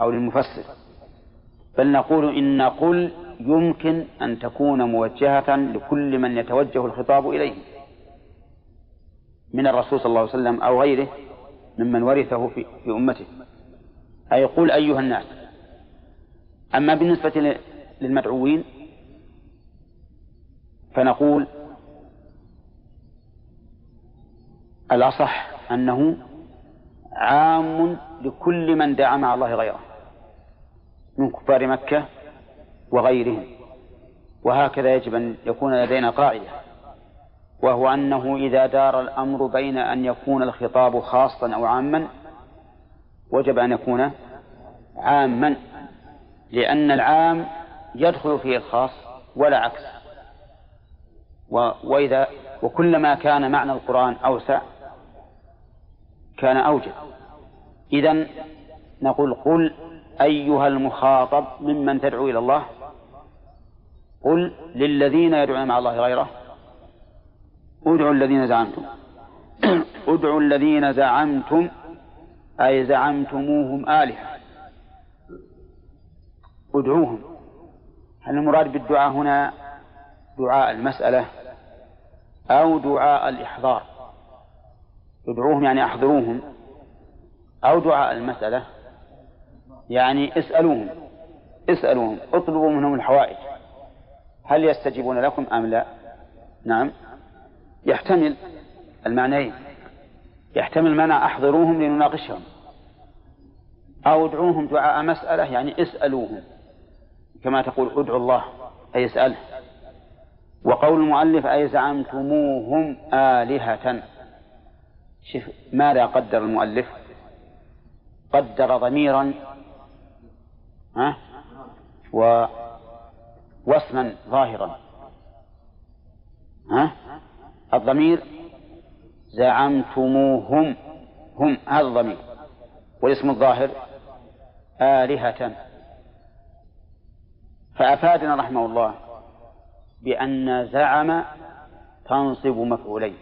أو للمفسر. بل نقول إن قل يمكن أن تكون موجهة لكل من يتوجه الخطاب إليه من الرسول صلى الله عليه وسلم أو غيره. ممن ورثه في, في أمته. أي قل أيها الناس. أما بالنسبة للمدعوين فنقول الأصح أنه عام لكل من دعا مع الله غيره من كفار مكة وغيرهم. وهكذا يجب أن يكون لدينا قاعدة. وهو أنه إذا دار الأمر بين أن يكون الخطاب خاصا أو عاما وجب أن يكون عاما لأن العام يدخل فيه الخاص ولا عكس. وإذا وكلما كان معنى القرآن أوسع كان أوجب. إذا نقول قل أيها المخاطب ممن تدعو إلى الله؟ قل للذين يدعون مع الله غيره. ادعوا الذين زعمتم. ادعوا الذين زعمتم أي زعمتموهم آلهة. ادعوهم. هل المراد بالدعاء هنا دعاء المسألة أو دعاء الإحضار؟ ادعوهم يعني أحضروهم. أو دعاء المسألة يعني اسألوهم. اسألوهم اطلبوا منهم الحوائج. هل يستجيبون لكم أم لا؟ نعم. يحتمل المعنيين. يحتمل معنى أحضروهم لنناقشهم. أو ادعوهم دعاء مسألة يعني اسألوهم. كما تقول ادعوا الله أي اسأله. وقول المؤلف أي زعمتموهم آلهة. شوف ماذا قدر المؤلف؟ قدر ضميرا ها؟ و واسما ظاهرا. ها؟ الضمير زعمتموهم هم هذا الضمير والاسم الظاهر آلهة. فأفادنا رحمه الله بأن زعم تنصب مفعولين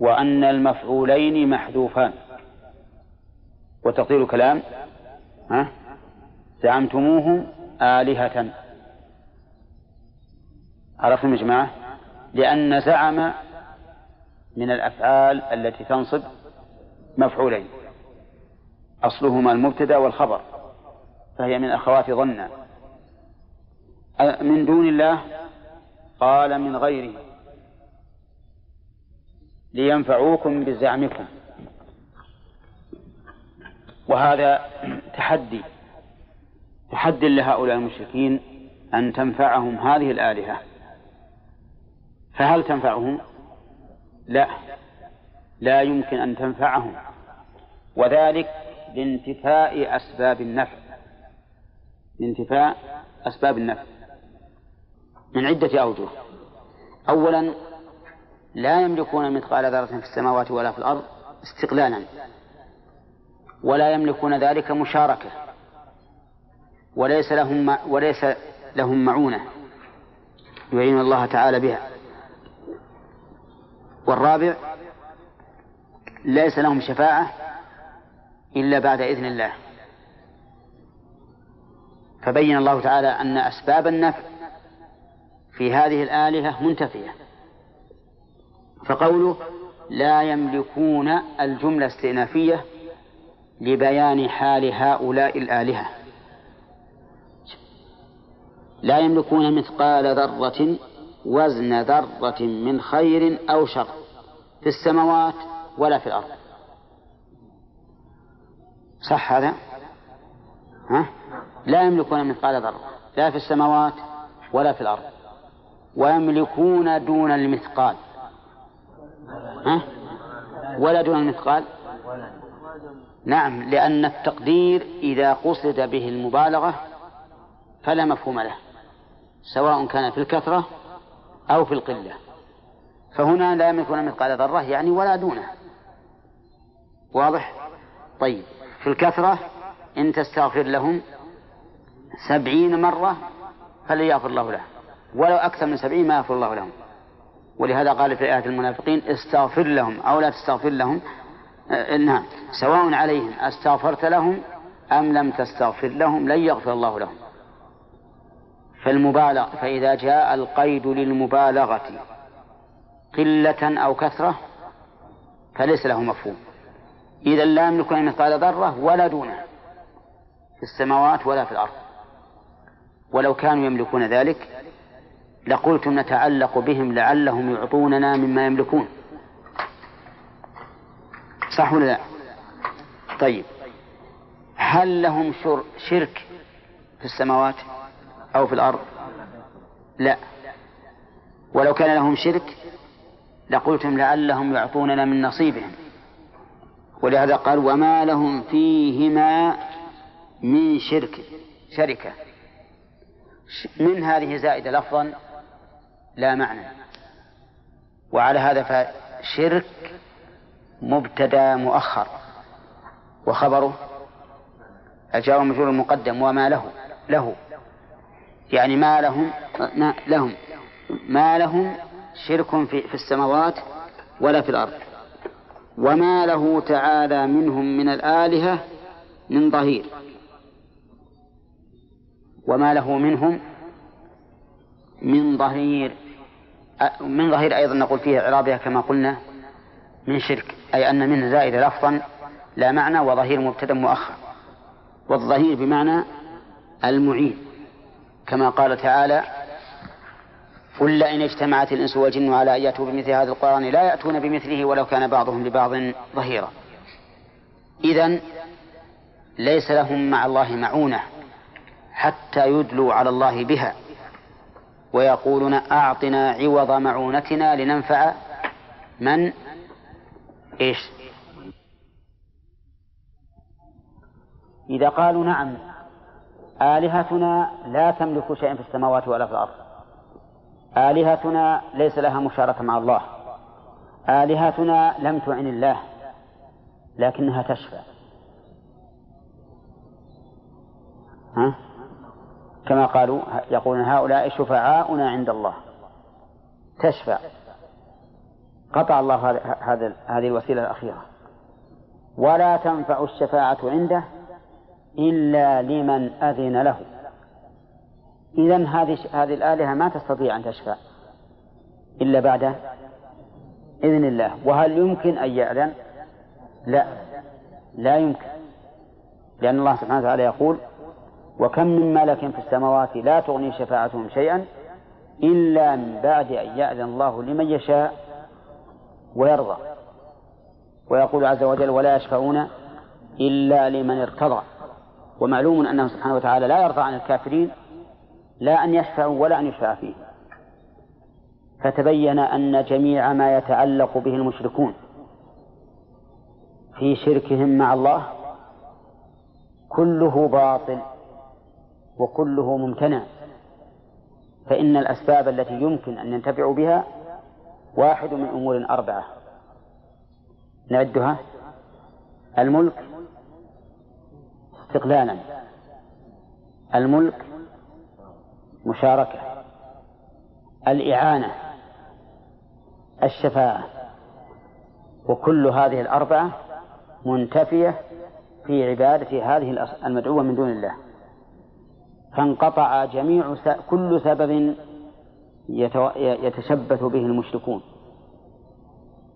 وأن المفعولين محذوفان. وتقدير الكلام ها؟ زعمتموهم آلهة. عرفتم يا جماعة؟ لأن زعم من الأفعال التي تنصب مفعولين. أصلهما المبتدأ والخبر فهي من أخوات ظن من دون الله قال من غيره لينفعوكم بزعمكم. وهذا تحدي تحدي لهؤلاء المشركين أن تنفعهم هذه الآلهة. فهل تنفعهم؟ لا. لا يمكن أن تنفعهم. وذلك لانتفاء أسباب النفع. لانتفاء أسباب النفع. من عدة أوجه. أولا لا يملكون مثقال ذرة في السماوات ولا في الأرض استقلالا. ولا يملكون ذلك مشاركة. وليس لهم وليس لهم معونة. يعين الله تعالى بها. والرابع ليس لهم شفاعة إلا بعد إذن الله. فبين الله تعالى أن أسباب النفع في هذه الآلهة منتفية. فقوله لا يملكون الجملة استئنافية لبيان حال هؤلاء الآلهة. لا يملكون مثقال ذرة وزن ذرة من خير أو شر في السماوات ولا في الأرض صح هذا؟ ها؟ لا يملكون مثقال ذرة لا في السماوات ولا في الأرض ويملكون دون المثقال ها؟ ولا دون المثقال نعم لأن التقدير إذا قصد به المبالغة فلا مفهوم له سواء كان في الكثرة أو في القلة. فهنا لا يملكون مثقال ذرة يعني ولا دونه. واضح؟ طيب. في الكثرة إن تستغفر لهم سبعين مرة فليغفر الله له. ولو أكثر من سبعين ما يغفر الله لهم. ولهذا قال في آية المنافقين استغفر لهم أو لا تستغفر لهم. آه نعم سواء عليهم أستغفرت لهم أم لم تستغفر لهم لن يغفر الله لهم. فالمبالغ فإذا جاء القيد للمبالغة قلة أو كثرة فليس له مفهوم. إذا لا يملكون مثقال ذرة ولا دونه في السماوات ولا في الأرض. ولو كانوا يملكون ذلك لقلتم نتعلق بهم لعلهم يعطوننا مما يملكون. صح ولا لا؟ طيب. هل لهم شرك في السماوات؟ أو في الأرض؟ لا. ولو كان لهم شرك لقلتم لعلهم يعطوننا من نصيبهم. ولهذا قال وما لهم فيهما من شرك. شركة. من هذه زائدة لفظا لا معنى. وعلى هذا فشرك مبتدا مؤخر. وخبره؟ الجار مجرور المقدم وما له؟ له. يعني ما لهم ما لهم ما لهم شرك في, في السماوات ولا في الأرض. وما له تعالى منهم من الآلهة من ظهير. وما له منهم من ظهير من ظهير أيضا نقول فيه إعرابها كما قلنا من شرك أي أن منه زائد لفظا لا معنى وظهير مبتدأ مؤخر. والظهير بمعنى المعين. كما قال تعالى قل لئن اجتمعت الإنس والجن على أن يأتوا بمثل هذا القرآن لا يأتون بمثله ولو كان بعضهم لبعض ظهيرا. إذا ليس لهم مع الله معونة حتى يدلوا على الله بها ويقولون أعطنا عوض معونتنا لننفع من؟ إيش؟ إذا قالوا نعم آلهتنا لا تملك شيئا في السماوات ولا في الأرض. آلهتنا ليس لها مشاركة مع الله. آلهتنا لم تعن الله لكنها تشفى. ها؟ كما قالوا يقولون هؤلاء شفعاؤنا عند الله. تشفع قطع الله هذه الوسيلة الأخيرة. ولا تنفع الشفاعة عنده إلا لمن أذن له. إذا هذه هذه الآلهة ما تستطيع أن تشفع إلا بعد إذن الله. وهل يمكن أن يأذن؟ لا لا يمكن. لأن الله سبحانه وتعالى يقول وكم من ملك في السماوات لا تغني شفاعتهم شيئا إلا من بعد أن يأذن الله لمن يشاء ويرضى. ويقول عز وجل ولا يشفعون إلا لمن ارتضى. ومعلوم أنه سبحانه وتعالى لا يرضى عن الكافرين لا أن يشفعوا ولا أن يشفع فيه فتبين أن جميع ما يتعلق به المشركون في شركهم مع الله كله باطل وكله ممتنع. فإن الأسباب التي يمكن أن ينتفعوا بها واحد من أمور أربعة. نعدها. الملك استقلالا. الملك مشاركة الإعانة الشفاعة وكل هذه الأربعة منتفية في عبادة هذه المدعوة من دون الله. فانقطع جميع كل سبب يتشبث به المشركون.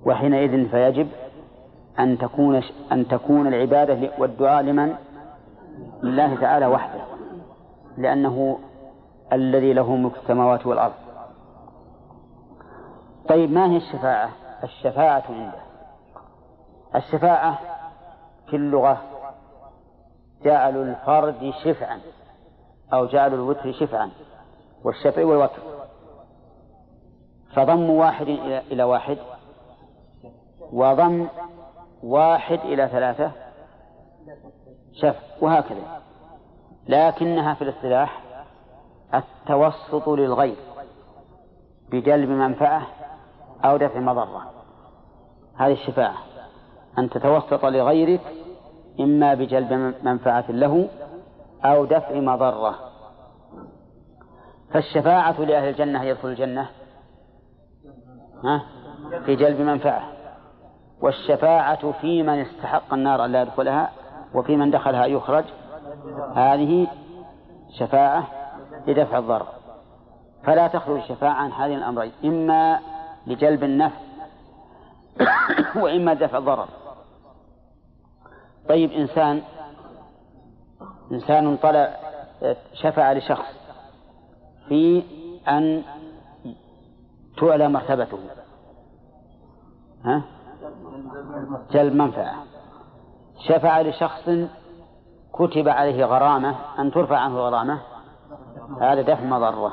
وحينئذ فيجب أن تكون أن تكون العبادة والدعاء لمن؟ لله تعالى وحده لأنه الذي له ملك السماوات والأرض. طيب ما هي الشفاعة؟ الشفاعة عنده. الشفاعة في اللغة جعل الفرد شفعا أو جعل الوتر شفعا والشفع والوتر. فضم واحد إلى واحد وضم واحد إلى ثلاثة شفع وهكذا. لكنها في الاصطلاح التوسط للغير بجلب منفعة أو دفع مضرة. هذه الشفاعة. أن تتوسط لغيرك إما بجلب منفعة له أو دفع مضرة. فالشفاعة لأهل الجنة يدخل الجنة ها؟ في جلب منفعة. والشفاعة في من استحق النار أن لا يدخلها وفي من دخلها يخرج. هذه شفاعة لدفع الضرر. فلا تخرج الشفاعة عن هذين الأمرين إما لجلب النفع وإما دفع الضرر. طيب إنسان إنسان طلع شفع لشخص في أن تعلى مرتبته. ها؟ جلب منفعة. شفع لشخص كتب عليه غرامة أن ترفع عنه غرامة هذا دفع مضرة.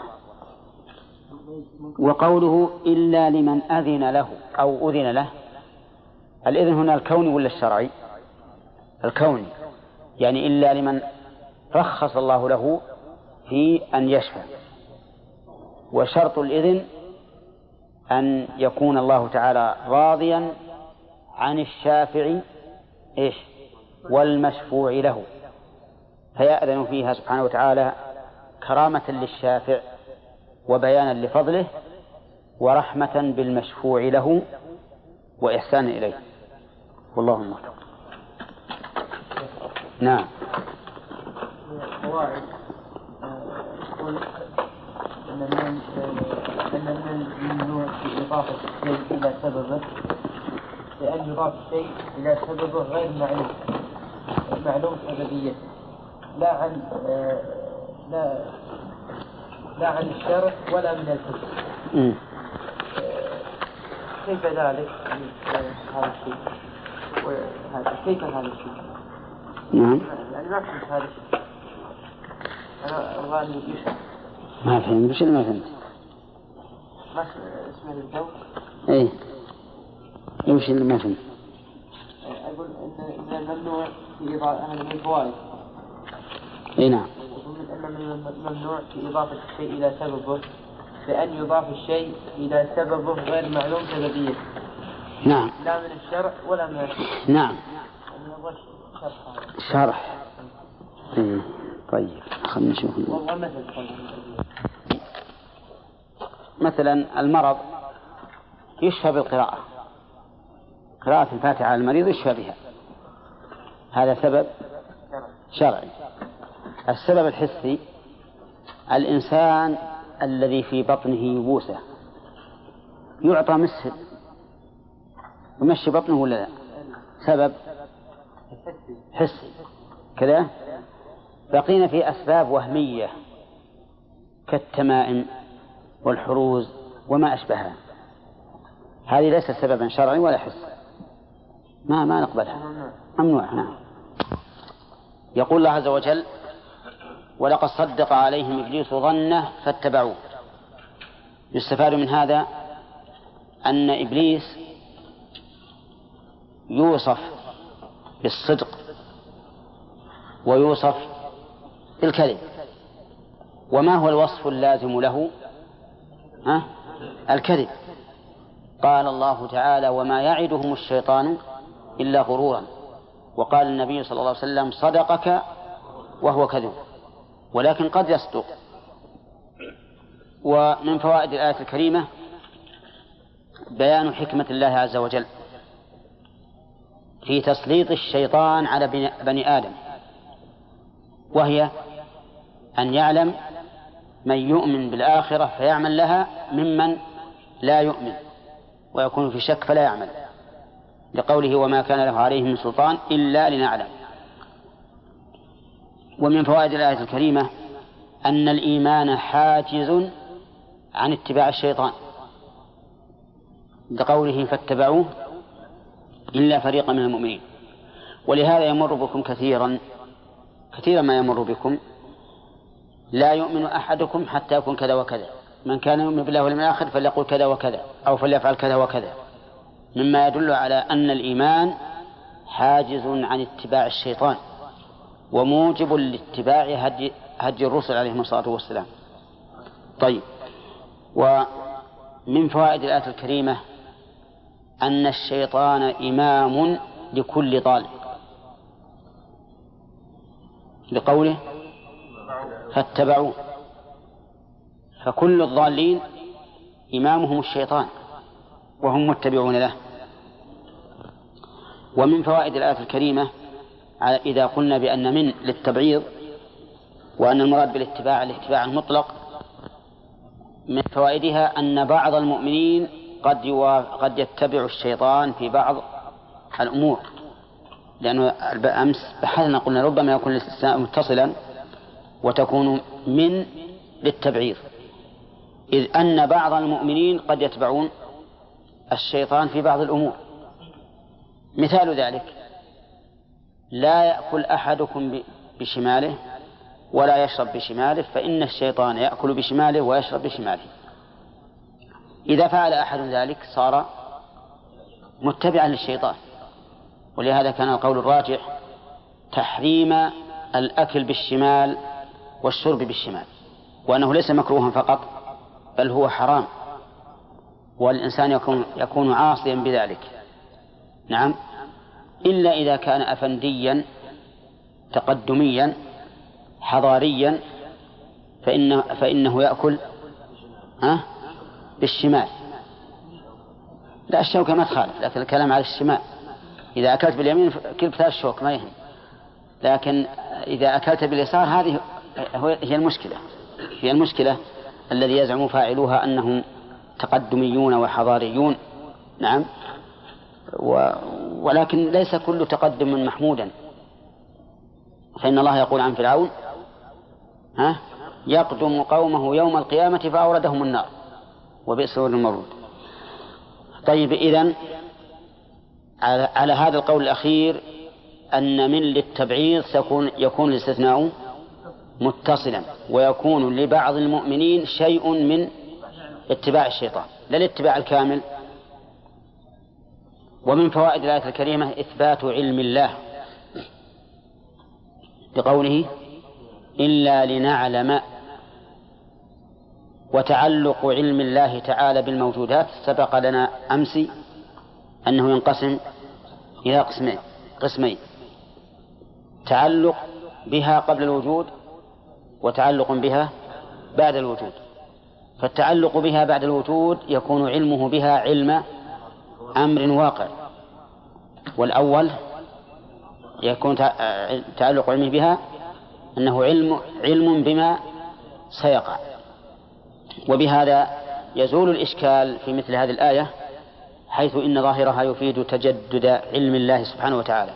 وقوله إلا لمن أذن له أو أذن له الإذن هنا الكوني ولا الشرعي؟ الكوني يعني إلا لمن رخص الله له في أن يشفع. وشرط الإذن أن يكون الله تعالى راضيا عن الشافع إيش؟ والمشفوع له فيأذن فيها سبحانه وتعالى كرامة للشافع وبيانا لفضله ورحمة بالمشفوع له وإحسانا إليه. والله نعم. قواعد أن من الممنوع إضافة الشيء إلى سببه لأن يضاف الشيء إلى سببه غير معلوم معلوم سببيته لا عن لا لا عن الشرع ولا من الحكم كيف ذلك؟ هذا الشيء. وهذا كيف هذا الشيء؟ نعم. يعني ما فهمت هذا الشيء. أنا أبغى أن ما فهمت. وش اللي ما فهمت؟ ما اسمه الجو؟ إيه. وش اللي ما فهمت؟ أقول إن من الممنوع في إضافة من الفوائد أي نعم. أن من الممنوع في إضافة الشيء إلى سببه بأن يضاف الشيء إلى سببه غير معلوم سببية نعم. لا من الشرع ولا من الشرع نعم. شرح. إيه. طيب خلينا نشوف. مثلا المرض يشفى بالقراءة. قراءة الفاتحة على المريض يشفى بها. هذا سبب شرعي. السبب الحسي الإنسان الذي في بطنه يبوسة يعطى مسهل يمشي بطنه ولا لا؟ سبب حسي. كذا؟ بقينا في أسباب وهمية كالتمائم والحروز وما أشبهها. هذه ليست سببا شرعي ولا حسي. ما ما نقبلها. ممنوع نعم. يقول الله عز وجل ولقد صدق عليهم إبليس ظنه فاتبعوه. يستفاد من هذا أن إبليس يوصف بالصدق ويوصف بالكذب. وما هو الوصف اللازم له؟ ها؟ الكذب. قال الله تعالى وما يعدهم الشيطان إلا غرورا. وقال النبي صلى الله عليه وسلم صدقك وهو كذب. ولكن قد يصدق. ومن فوائد الآية الكريمة بيان حكمة الله عز وجل في تسليط الشيطان على بني آدم وهي أن يعلم من يؤمن بالآخرة فيعمل لها ممن لا يؤمن ويكون في شك فلا يعمل. لقوله وما كان له عليه من سلطان إلا لنعلم. ومن فوائد الآية الكريمة أن الإيمان حاجز عن اتباع الشيطان. لقوله فاتبعوه إلا فريقا من المؤمنين. ولهذا يمر بكم كثيرا كثيرا ما يمر بكم لا يؤمن أحدكم حتى يكون كذا وكذا. من كان يؤمن بالله واليوم الآخر فليقول كذا وكذا أو فليفعل كذا وكذا. مما يدل على أن الإيمان حاجز عن اتباع الشيطان وموجب لاتباع هدي, هدي الرسل عليهم الصلاة والسلام. طيب ومن فوائد الآية الكريمة أن الشيطان إمام لكل طالب. لقوله فاتبعوه. فكل الضالين إمامهم الشيطان. وهم متبعون له. ومن فوائد الآية الكريمة إذا قلنا بأن من للتبعيض وأن المراد بالاتباع الاتباع المطلق من فوائدها أن بعض المؤمنين قد قد يتبع الشيطان في بعض الأمور. لأنه أمس بحثنا قلنا ربما يكون الاستثناء متصلا وتكون من للتبعيض. إذ أن بعض المؤمنين قد يتبعون الشيطان في بعض الأمور. مثال ذلك لا يأكل أحدكم بشماله ولا يشرب بشماله فإن الشيطان يأكل بشماله ويشرب بشماله. إذا فعل أحد ذلك صار متبعا للشيطان. ولهذا كان القول الراجح تحريم الأكل بالشمال والشرب بالشمال وأنه ليس مكروها فقط بل هو حرام. والإنسان يكون يكون عاصيا بذلك. نعم. إلا إذا كان أفنديا تقدميا حضاريا فإنه, فإنه يأكل ها؟ بالشمال. لا الشوكة ما تخالف لكن الكلام على الشمال. إذا أكلت باليمين كلت الشوك ما يهم. لكن إذا أكلت باليسار هذه هي المشكلة. هي المشكلة الذي يزعم فاعلوها أنهم تقدميون وحضاريون. نعم. و ولكن ليس كل تقدم محمودا. فإن الله يقول عن فرعون ها يقدم قومه يوم القيامة فأوردهم النار وبئس المورود. طيب على, على هذا القول الأخير أن من للتبعيض سيكون يكون الاستثناء متصلا ويكون لبعض المؤمنين شيء من اتباع الشيطان لا الاتباع الكامل. ومن فوائد الآية الكريمة إثبات علم الله بقوله إلا لنعلم وتعلق علم الله تعالى بالموجودات. سبق لنا أمس أنه ينقسم إلى قسمين قسمين. تعلق بها قبل الوجود وتعلق بها بعد الوجود. فالتعلق بها بعد الوجود يكون علمه بها علم أمر واقع. والأول يكون تعلق علمه بها أنه علم علم بما سيقع. وبهذا يزول الإشكال في مثل هذه الآية حيث إن ظاهرها يفيد تجدد علم الله سبحانه وتعالى.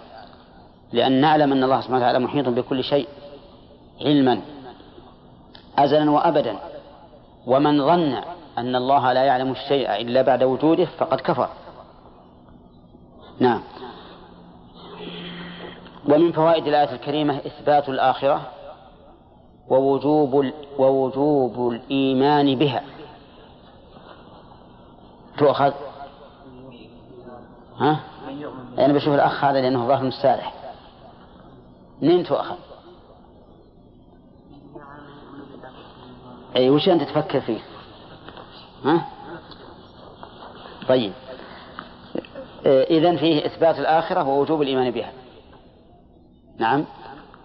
لأن نعلم أن الله سبحانه وتعالى محيط بكل شيء علما أزلا وأبدا. ومن ظن أن الله لا يعلم الشيء إلا بعد وجوده فقد كفر. نعم. ومن فوائد الآية الكريمة إثبات الآخرة ووجوب ووجوب الإيمان بها. تؤخذ؟ ها؟ أنا بشوف الأخ هذا لأنه ظاهر مستالح منين تؤخذ؟ أي وش أنت تفكر فيه؟ ها؟ طيب. إذن فيه إثبات الآخرة ووجوب الإيمان بها. نعم.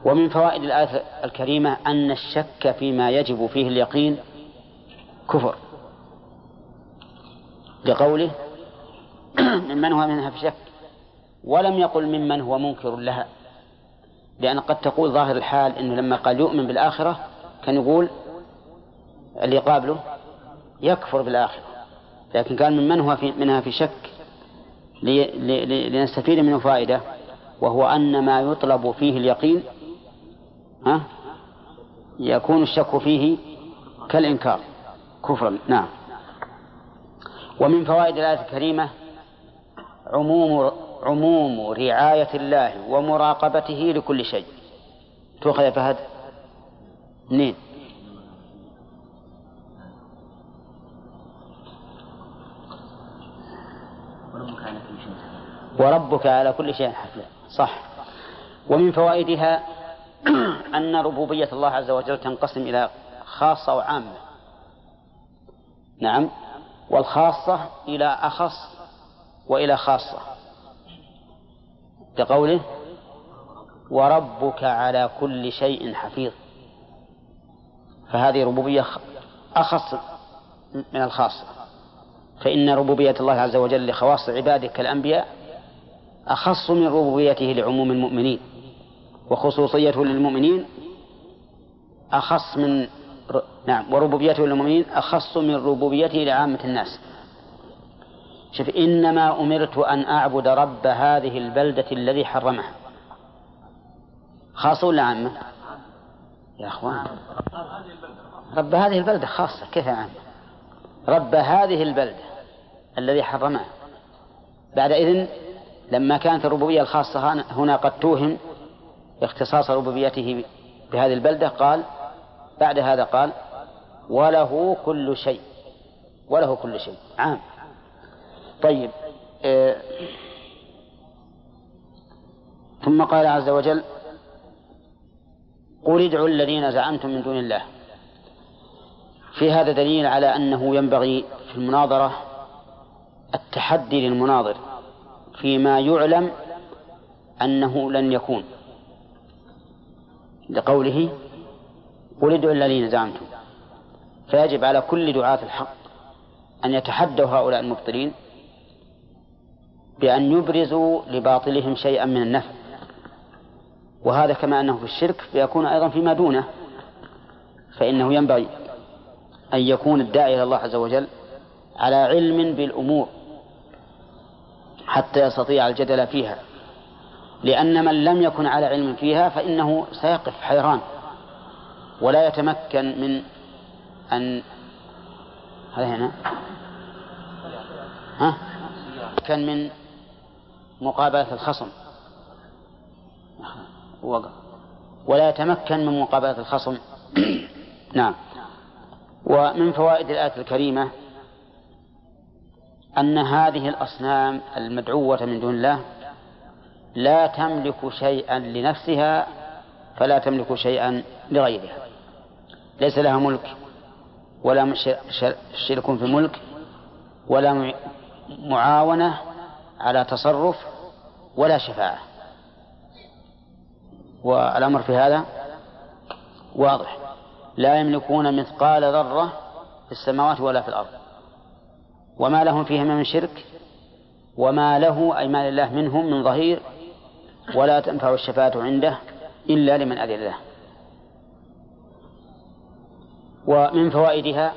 ومن فوائد الآية الكريمة أن الشك فيما يجب فيه اليقين كفر. لقوله ممن هو منها في شك؟ ولم يقل ممن هو منكر لها. لأن قد تقول ظاهر الحال أنه لما قال يؤمن بالآخرة كان يقول اللي قابله يكفر بالآخرة لكن قال ممن هو في منها في شك لنستفيد منه فائدة وهو أن ما يطلب فيه اليقين ها يكون الشك فيه كالإنكار كفرا نعم. ومن فوائد الآية الكريمة عموم عموم رعاية الله ومراقبته لكل شيء. تؤخذ فهد؟ منين؟ وربك على كل شيء حفيظ. صح. ومن فوائدها أن ربوبية الله عز وجل تنقسم إلى خاصة وعامة. نعم. والخاصة إلى أخص وإلى خاصة. بقوله وربك على كل شيء حفيظ. فهذه ربوبية أخص من الخاصة. فإن ربوبية الله عز وجل لخواص عباده كالأنبياء أخص من ربوبيته لعموم المؤمنين وخصوصيته للمؤمنين أخص من نعم وربوبيته للمؤمنين أخص من ربوبيته لعامة الناس. شوف إنما أمرت أن أعبد رب هذه البلدة الذي حرمها. خاصة ولا عامة؟ يا أخوان رب هذه البلدة خاصة كيف عامة؟ رب هذه البلدة. الذي حرمها بعد إذن لما كانت الربوبية الخاصة هنا قد توهم اختصاص ربوبيته بهذه البلدة قال بعد هذا قال وله كل شيء وله كل شيء عام. طيب آه ثم قال عز وجل قل ادعوا الذين زعمتم من دون الله. في هذا دليل على أنه ينبغي في المناظرة التحدي للمناظر فيما يعلم أنه لن يكون. لقوله قل ادعوا الذين زعمتم. فيجب على كل دعاة الحق أن يتحدوا هؤلاء المبطلين بأن يبرزوا لباطلهم شيئا من النفع. وهذا كما أنه في الشرك فيكون أيضا فيما دونه فإنه ينبغي أن يكون الداعي إلى الله عز وجل على علم بالأمور. حتى يستطيع الجدل فيها. لأن من لم يكن على علم فيها فإنه سيقف حيران. ولا يتمكن من أن هذا هنا. ها؟ كان من مقابلة الخصم. ولا يتمكن من مقابلة الخصم. نعم. ومن فوائد الآية الكريمة أن هذه الأصنام المدعوة من دون الله لا تملك شيئا لنفسها فلا تملك شيئا لغيرها. ليس لها ملك ولا شرك في الملك ولا معاونة على تصرف ولا شفاعة. والأمر في هذا واضح. لا يملكون مثقال ذرة في السماوات ولا في الأرض. وما لهم فيهما من شرك وما له أي ما لله منهم من ظهير ولا تنفع الشفاعة عنده إلا لمن أذن له. ومن فوائدها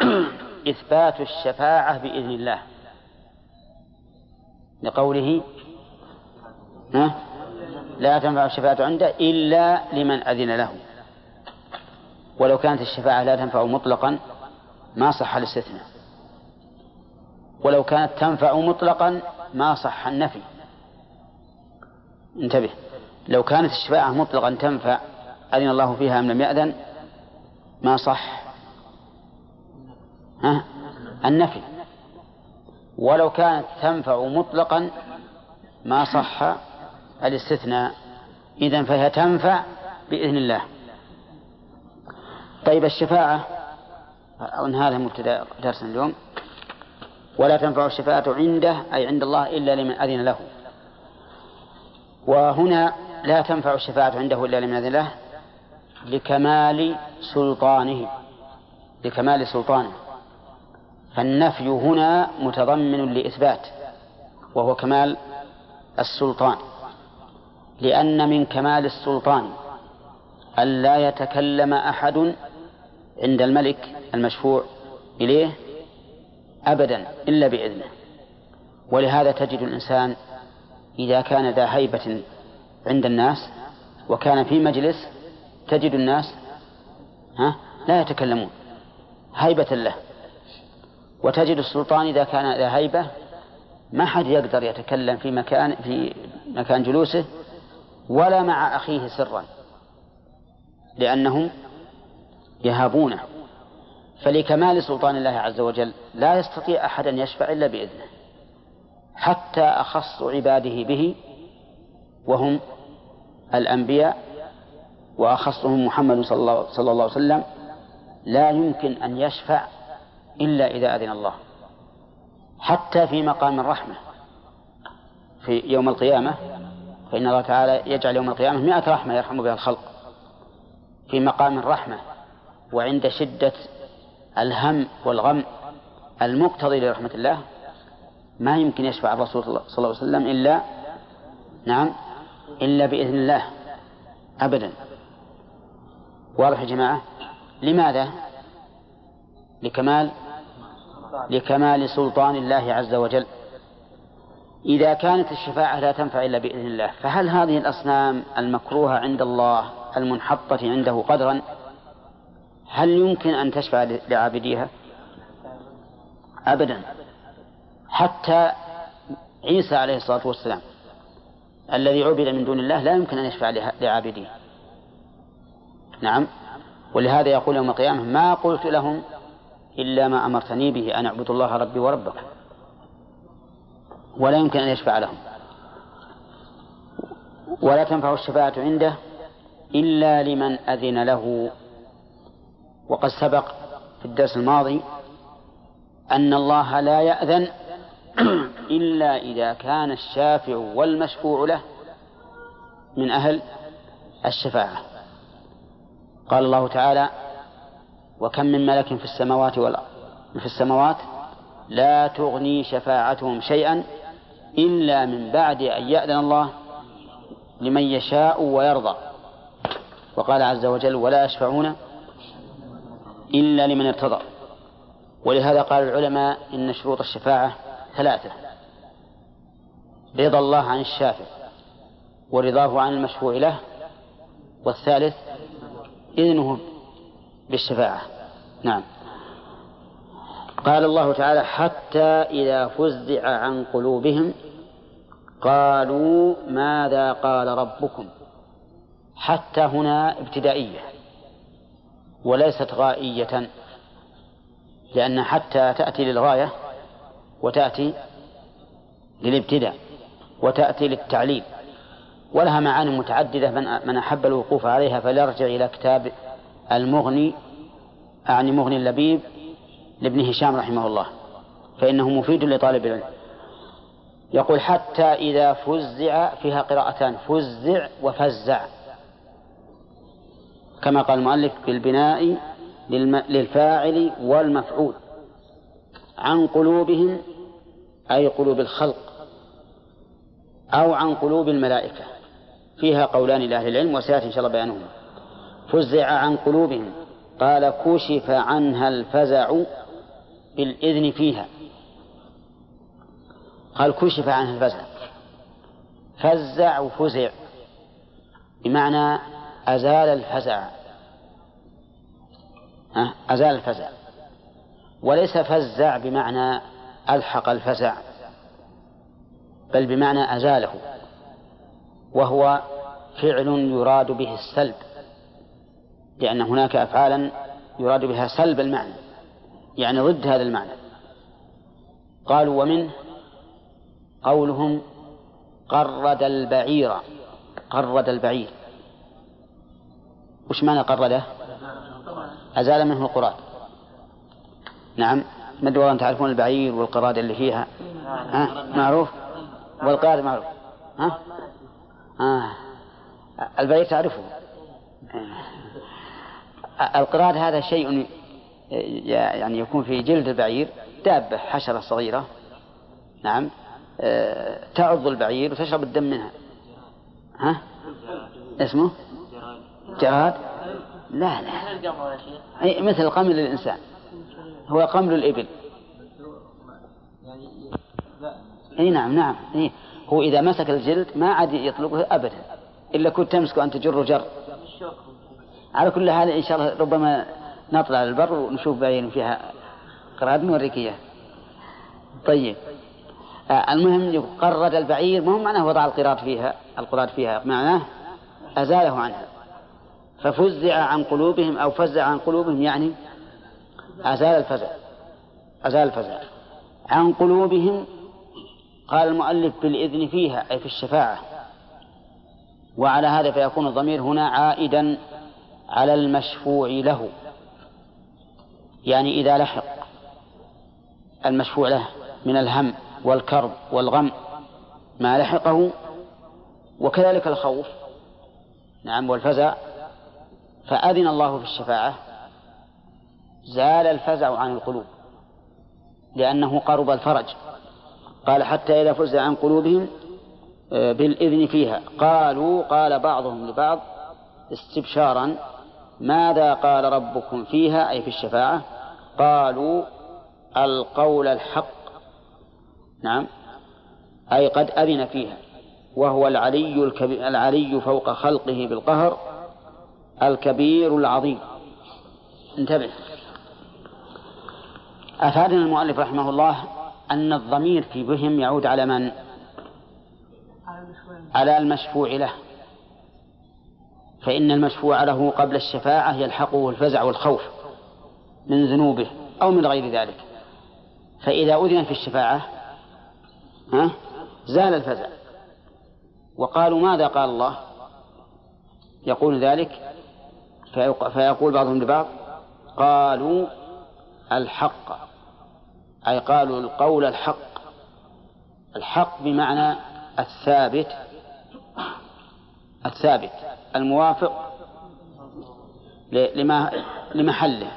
إثبات الشفاعة بإذن الله. لقوله لا تنفع الشفاعة عنده إلا لمن أذن له. ولو كانت الشفاعة لا تنفع مطلقا ما صح الاستثناء. ولو كانت تنفع مطلقا ما صح النفي. انتبه. لو كانت الشفاعة مطلقا تنفع أذن الله فيها أم لم يأذن؟ ما صح. ها؟ النفي. ولو كانت تنفع مطلقا ما صح الاستثناء. إذا فهي تنفع بإذن الله. طيب الشفاعة أظن هذا مبتدأ درسنا اليوم. ولا تنفع الشفاعة عنده أي عند الله إلا لمن أذن له. وهنا لا تنفع الشفاعة عنده إلا لمن أذن له لكمال سلطانه لكمال سلطانه. فالنفي هنا متضمن لإثبات وهو كمال السلطان. لأن من كمال السلطان أن لا يتكلم أحد عند الملك المشفوع إليه أبدا إلا بإذنه. ولهذا تجد الإنسان إذا كان ذا هيبة عند الناس وكان في مجلس تجد الناس ها لا يتكلمون هيبة له. وتجد السلطان إذا كان ذا هيبة ما حد يقدر يتكلم في مكان في مكان جلوسه ولا مع أخيه سرا لأنهم يهابونه. فلكمال سلطان الله عز وجل لا يستطيع أحد أن يشفع إلا بإذنه حتى أخص عباده به وهم الأنبياء وأخصهم محمد صلى الله, صلى الله عليه وسلم لا يمكن أن يشفع إلا إذا أذن الله. حتى في مقام الرحمة في يوم القيامة فإن الله تعالى يجعل يوم القيامة مئة رحمة يرحم بها الخلق. في مقام الرحمة وعند شدة الهم والغم المقتضي لرحمة الله ما يمكن يشفع الرسول صلى الله عليه وسلم إلا نعم إلا بإذن الله أبدا. واضح يا جماعة؟ لماذا؟ لكمال لكمال سلطان الله عز وجل. إذا كانت الشفاعة لا تنفع إلا بإذن الله فهل هذه الأصنام المكروهة عند الله المنحطة عنده قدرا؟ هل يمكن أن تشفع لعابديها؟ أبدا. حتى عيسى عليه الصلاة والسلام الذي عبد من دون الله لا يمكن أن يشفع لعابديه. نعم. ولهذا يقول يوم القيامة ما قلت لهم إلا ما أمرتني به أن أعبد الله ربي وربكم. ولا يمكن أن يشفع لهم. ولا تنفع الشفاعة عنده إلا لمن أذن له وقد سبق في الدرس الماضي أن الله لا يأذن إلا إذا كان الشافع والمشفوع له من أهل الشفاعة. قال الله تعالى وكم من ملك في السماوات والأرض في السماوات لا تغني شفاعتهم شيئا إلا من بعد أن يأذن الله لمن يشاء ويرضى. وقال عز وجل ولا يشفعون إلا لمن ارتضى. ولهذا قال العلماء إن شروط الشفاعة ثلاثة رضا الله عن الشافع ورضاه عن المشفوع له والثالث إذنه بالشفاعة. نعم. قال الله تعالى حتى إذا فزع عن قلوبهم قالوا ماذا قال ربكم؟ حتى هنا ابتدائية. وليست غائية لأن حتى تأتي للغاية وتأتي للابتداء وتأتي للتعليل ولها معاني متعددة من من أحب الوقوف عليها فليرجع إلى كتاب المغني أعني مغني اللبيب لابن هشام رحمه الله فإنه مفيد لطالب العلم. يقول حتى إذا فزع فيها قراءتان فزع وفزع. كما قال المؤلف بالبناء للفاعل والمفعول عن قلوبهم أي قلوب الخلق أو عن قلوب الملائكة. فيها قولان لأهل العلم وسيأتي إن شاء الله بيانهما. فزع عن قلوبهم قال كشف عنها الفزع بالإذن فيها. قال كشف عنها الفزع. فزع وفزع. بمعنى أزال الفزع. أزال الفزع. وليس فزع بمعنى ألحق الفزع بل بمعنى أزاله وهو فعل يراد به السلب لأن هناك أفعالا يراد بها سلب المعنى يعني ضد هذا المعنى. قالوا ومنه قولهم قرد البعير قرد البعير. وش معنى قرده أزال منه القراد نعم. ما أدري تعرفون البعير والقراد اللي فيها. ها؟ معروف؟ والقراد معروف. ها؟ آه. البعير تعرفه. القراد هذا شيء يعني يكون في جلد البعير دابة حشرة صغيرة. نعم. آه، تعض البعير وتشرب الدم منها. ها؟ اسمه؟ جراد لا لا. أي مثل قمل الإنسان. هو قمل الإبل. أي نعم نعم. إيه هو إذا مسك الجلد ما عاد يطلقه أبدا إلا كنت تمسكه أن تجر جر. على كل حال إن شاء الله ربما نطلع للبر ونشوف بعين فيها قراد نوريك طيب. آه المهم قرد البعير ما هو معناه وضع القراد فيها القراد فيها؟ معناه أزاله عنها. ففزع عن قلوبهم أو فزع عن قلوبهم يعني أزال الفزع أزال الفزع. عن قلوبهم قال المؤلف بالإذن فيها أي في الشفاعة. وعلى هذا فيكون الضمير هنا عائدا على المشفوع له. يعني إذا لحق المشفوع له من الهم والكرب والغم ما لحقه وكذلك الخوف. نعم والفزع فأذن الله في الشفاعة زال الفزع عن القلوب لأنه قرب الفرج. قال حتى إذا فزع عن قلوبهم آه، بالإذن فيها. قالوا قال بعضهم لبعض استبشارا ماذا قال ربكم فيها؟ أي في الشفاعة. قالوا القول الحق. نعم. أي قد أذن فيها. وهو العلي الكبير العلي فوق خلقه بالقهر. الكبير العظيم. انتبه. أفادنا المؤلف رحمه الله أن الضمير في بهم يعود على من؟ على المشفوع له. فإن المشفوع له قبل الشفاعة يلحقه الفزع والخوف من ذنوبه أو من غير ذلك. فإذا أذن في الشفاعة ها زال الفزع. وقالوا ماذا قال الله؟ يقول ذلك فيقول بعضهم لبعض قالوا الحق أي قالوا القول الحق الحق بمعنى الثابت الثابت الموافق لما لمحله.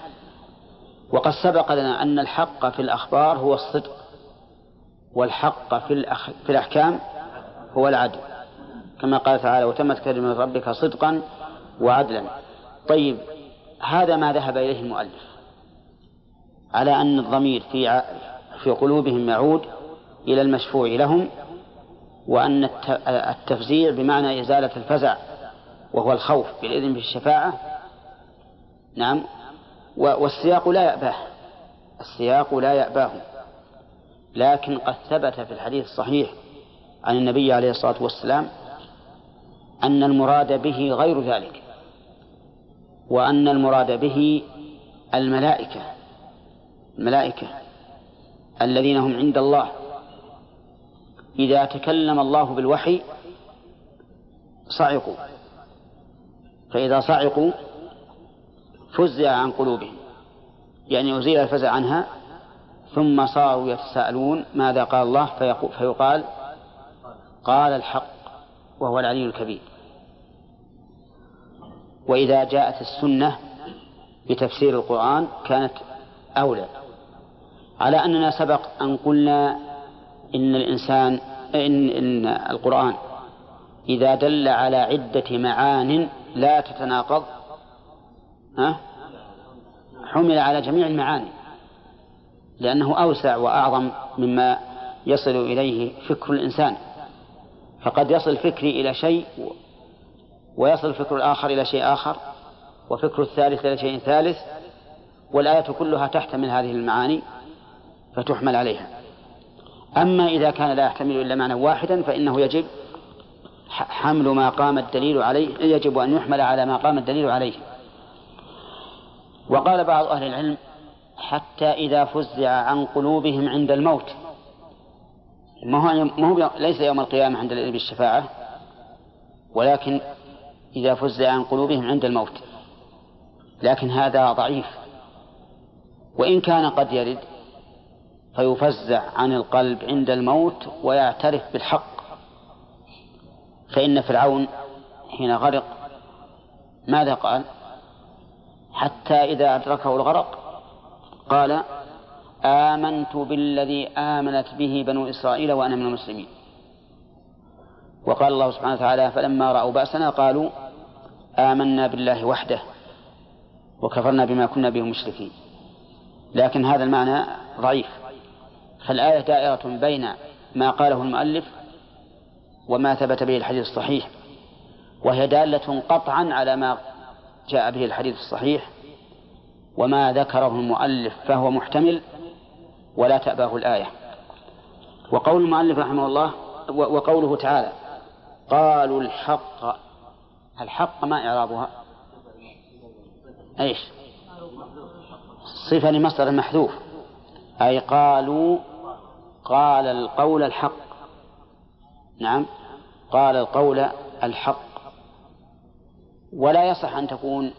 وقد سبق لنا أن الحق في الأخبار هو الصدق والحق في, الأخ... في الأحكام هو العدل. كما قال تعالى وتمت كلمة ربك صدقا وعدلا. طيب هذا ما ذهب إليه المؤلف. على أن الضمير في في قلوبهم يعود إلى المشفوع لهم وأن التفزيع بمعنى إزالة الفزع وهو الخوف بالإذن بالشفاعة. نعم. والسياق لا يأباه. السياق لا يأباه. لكن قد ثبت في الحديث الصحيح عن النبي عليه الصلاة والسلام أن المراد به غير ذلك. وأن المراد به الملائكة الملائكة الذين هم عند الله. إذا تكلم الله بالوحي صعقوا فإذا صعقوا فزع عن قلوبهم يعني أزيل الفزع عنها ثم صاروا يتساءلون ماذا قال الله فيقال قال الحق وهو العلي الكبير. وإذا جاءت السنة بتفسير القرآن كانت أولى. على أننا سبق أن قلنا إن الإنسان إن, إن القرآن إذا دل على عدة معان لا تتناقض ها؟ حمل على جميع المعاني لأنه أوسع وأعظم مما يصل إليه فكر الإنسان. فقد يصل فكري إلى شيء ويصل الفكر الآخر إلى شيء آخر وفكر الثالث إلى شيء ثالث والآية كلها تحتمل هذه المعاني فتحمل عليها. أما إذا كان لا يحتمل إلا معنى واحدا فإنه يجب حمل ما قام الدليل عليه يجب أن يحمل على ما قام الدليل عليه. وقال بعض أهل العلم حتى إذا فزع عن قلوبهم عند الموت ما هو, ما هو ليس يوم القيامة عند بالشفاعة ولكن إذا فزع عن قلوبهم عند الموت. لكن هذا ضعيف. وإن كان قد يرد فيفزع عن القلب عند الموت ويعترف بالحق. فإن فرعون حين غرق ماذا قال؟ حتى إذا أدركه الغرق قال آمنت بالذي آمنت به بنو إسرائيل وأنا من المسلمين. وقال الله سبحانه وتعالى فلما رأوا بأسنا قالوا آمنا بالله وحده وكفرنا بما كنا به مشركين. لكن هذا المعنى ضعيف. فالآية دائرة بين ما قاله المؤلف وما ثبت به الحديث الصحيح وهي دالة قطعا على ما جاء به الحديث الصحيح وما ذكره المؤلف فهو محتمل ولا تأباه الآية. وقول المؤلف رحمه الله وقوله تعالى قالوا الحق الحق ما إعرابها. إيش؟ صفة لمصدر محذوف. أي قالوا قال القول الحق. نعم. قال القول الحق. ولا يصح أن تكون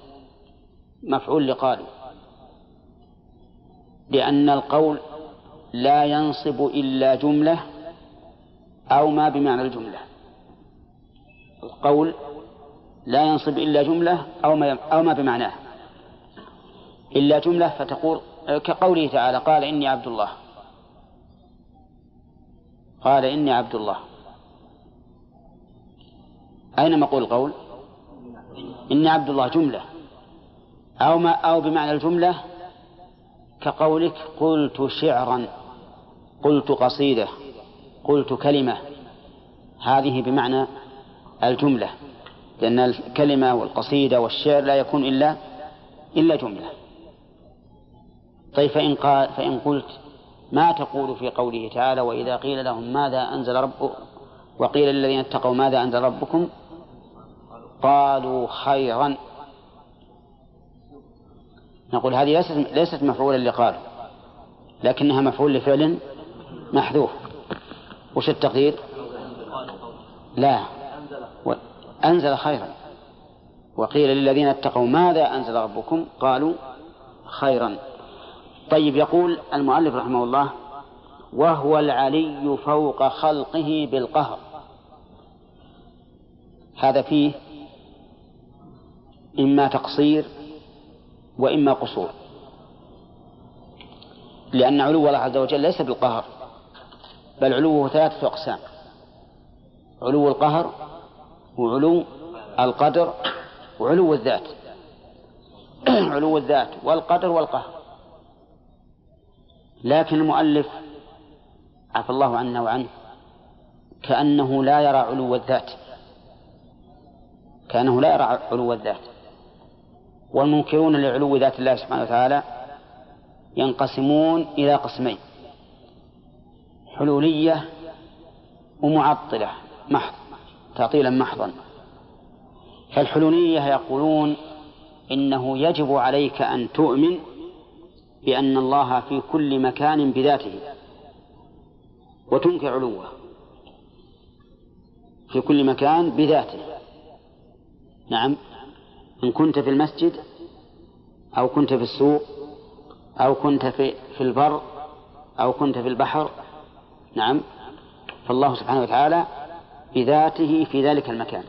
مفعول لقالوا. لأن القول لا ينصب إلا جملة أو ما بمعنى الجملة. القول لا ينصب إلا جملة أو ما أو ما بمعناه. إلا جملة فتقول كقوله تعالى قال إني عبد الله. قال إني عبد الله. أين مقول القول؟ إني عبد الله جملة. أو ما أو بمعنى الجملة كقولك قلت شعرا قلت قصيدة قلت كلمة. هذه بمعنى الجملة. لأن الكلمة والقصيدة والشعر لا يكون إلا إلا جملة. طيب فإن قال فإن قلت ما تقول في قوله تعالى وإذا قيل لهم ماذا أنزل رب وقيل للذين اتقوا ماذا أنزل ربكم؟ قالوا خيرا. نقول هذه ليست ليست مفعولا لقالوا لكنها مفعول لفعل محذوف. وش التقدير؟ لا. أنزل خيرا. وقيل للذين اتقوا ماذا أنزل ربكم؟ قالوا خيرا. طيب يقول المؤلف رحمه الله وهو العلي فوق خلقه بالقهر. هذا فيه إما تقصير وإما قصور لأن علو الله عز وجل ليس بالقهر بل علوه ثلاثة أقسام علو القهر وعلو القدر وعلو الذات. علو الذات والقدر والقهر. لكن المؤلف عفى الله عنا وعنه كأنه لا يرى علو الذات. كأنه لا يرى علو الذات. والمنكرون لعلو ذات الله سبحانه وتعالى ينقسمون إلى قسمين حلولية ومعطلة محض. تعطيلا محضا. فالحلولية يقولون إنه يجب عليك أن تؤمن بأن الله في كل مكان بذاته وتنكر علوه في كل مكان بذاته. نعم إن كنت في المسجد أو كنت في السوق أو كنت في في البر أو كنت في البحر نعم فالله سبحانه وتعالى بذاته في ذلك المكان.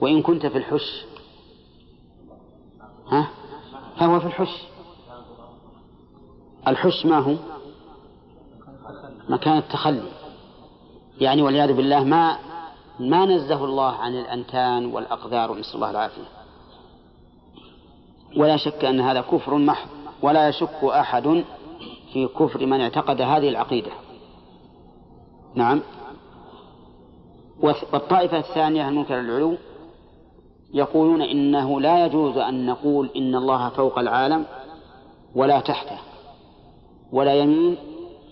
وإن كنت في الحش ها؟ فهو في الحش. الحش ما هو؟ مكان التخلي. يعني والعياذ بالله ما ما نزه الله عن الأنتان والأقذار ونسأل الله العافية. ولا شك أن هذا كفر محض ولا يشك أحد في كفر من اعتقد هذه العقيدة. نعم. والطائفة الثانية المنكر العلو يقولون إنه لا يجوز أن نقول إن الله فوق العالم ولا تحته ولا يمين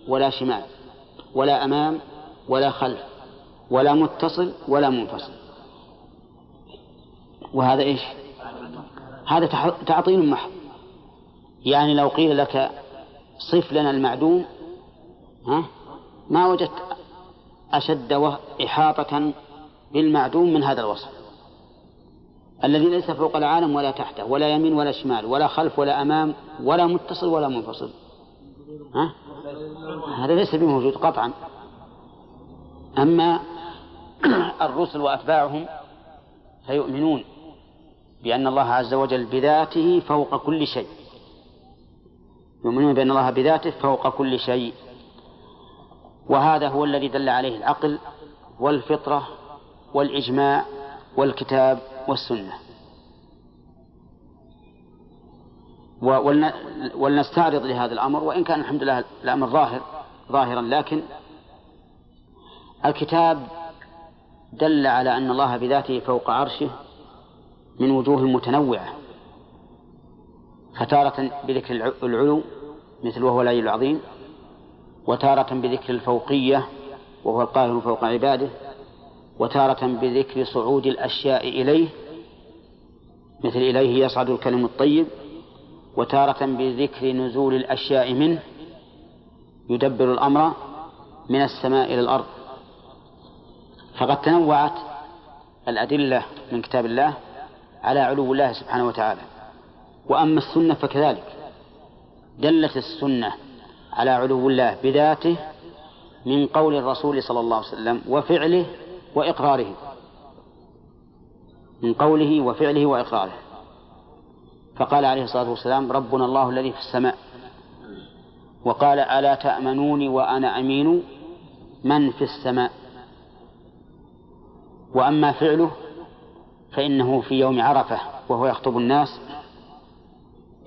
ولا شمال ولا أمام ولا خلف ولا متصل ولا منفصل. وهذا إيش؟ هذا تعطيل محض. يعني لو قيل لك صف لنا المعدوم ها؟ ما وجدت أشد إحاطة بالمعدوم من هذا الوصف. الذي ليس فوق العالم ولا تحته ولا يمين ولا شمال ولا خلف ولا أمام ولا متصل ولا منفصل. ها؟ هذا ليس بموجود قطعا. أما الرسل وأتباعهم فيؤمنون بأن الله عز وجل بذاته فوق كل شيء. يؤمنون بأن الله بذاته فوق كل شيء. وهذا هو الذي دل عليه العقل والفطرة والإجماع والكتاب والسنة. ولنستعرض لهذا الأمر وإن كان الحمد لله الأمر ظاهر ظاهرا لكن الكتاب دل على أن الله بذاته فوق عرشه من وجوه متنوعة فتارة بذكر العلو مثل وهو العلي العظيم. وتارة بذكر الفوقية وهو القاهر فوق عباده وتارة بذكر صعود الأشياء إليه مثل إليه يصعد الكلم الطيب وتارة بذكر نزول الأشياء منه يدبر الأمر من السماء إلى الأرض. فقد تنوعت الأدلة من كتاب الله على علو الله سبحانه وتعالى. وأما السنة فكذلك. دلت السنة على علو الله بذاته من قول الرسول صلى الله عليه وسلم وفعله وإقراره. من قوله وفعله وإقراره. فقال عليه الصلاة والسلام ربنا الله الذي في السماء. وقال ألا تأمنوني وأنا أمين من في السماء. وأما فعله فإنه في يوم عرفة وهو يخطب الناس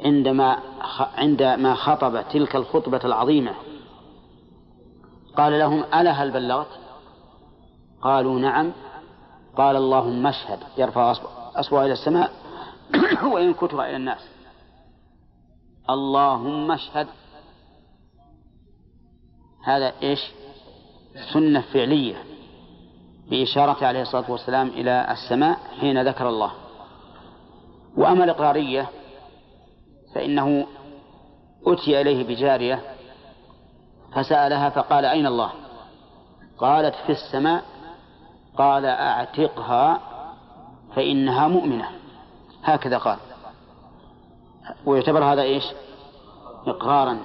عندما عندما خطب تلك الخطبة العظيمة. قال لهم ألا هل بلغت؟ قالوا نعم. قال اللهم اشهد. يرفع أصبعه إلى السماء وينكتها إلى الناس. اللهم اشهد. هذا إيش؟ سنة فعلية بإشارة عليه الصلاة والسلام إلى السماء حين ذكر الله. وأما الإقرارية فإنه أتي إليه بجارية فسألها فقال أين الله؟ قالت في السماء. قال أعتقها فإنها مؤمنة. هكذا قال. ويعتبر هذا إيش؟ إقرارا.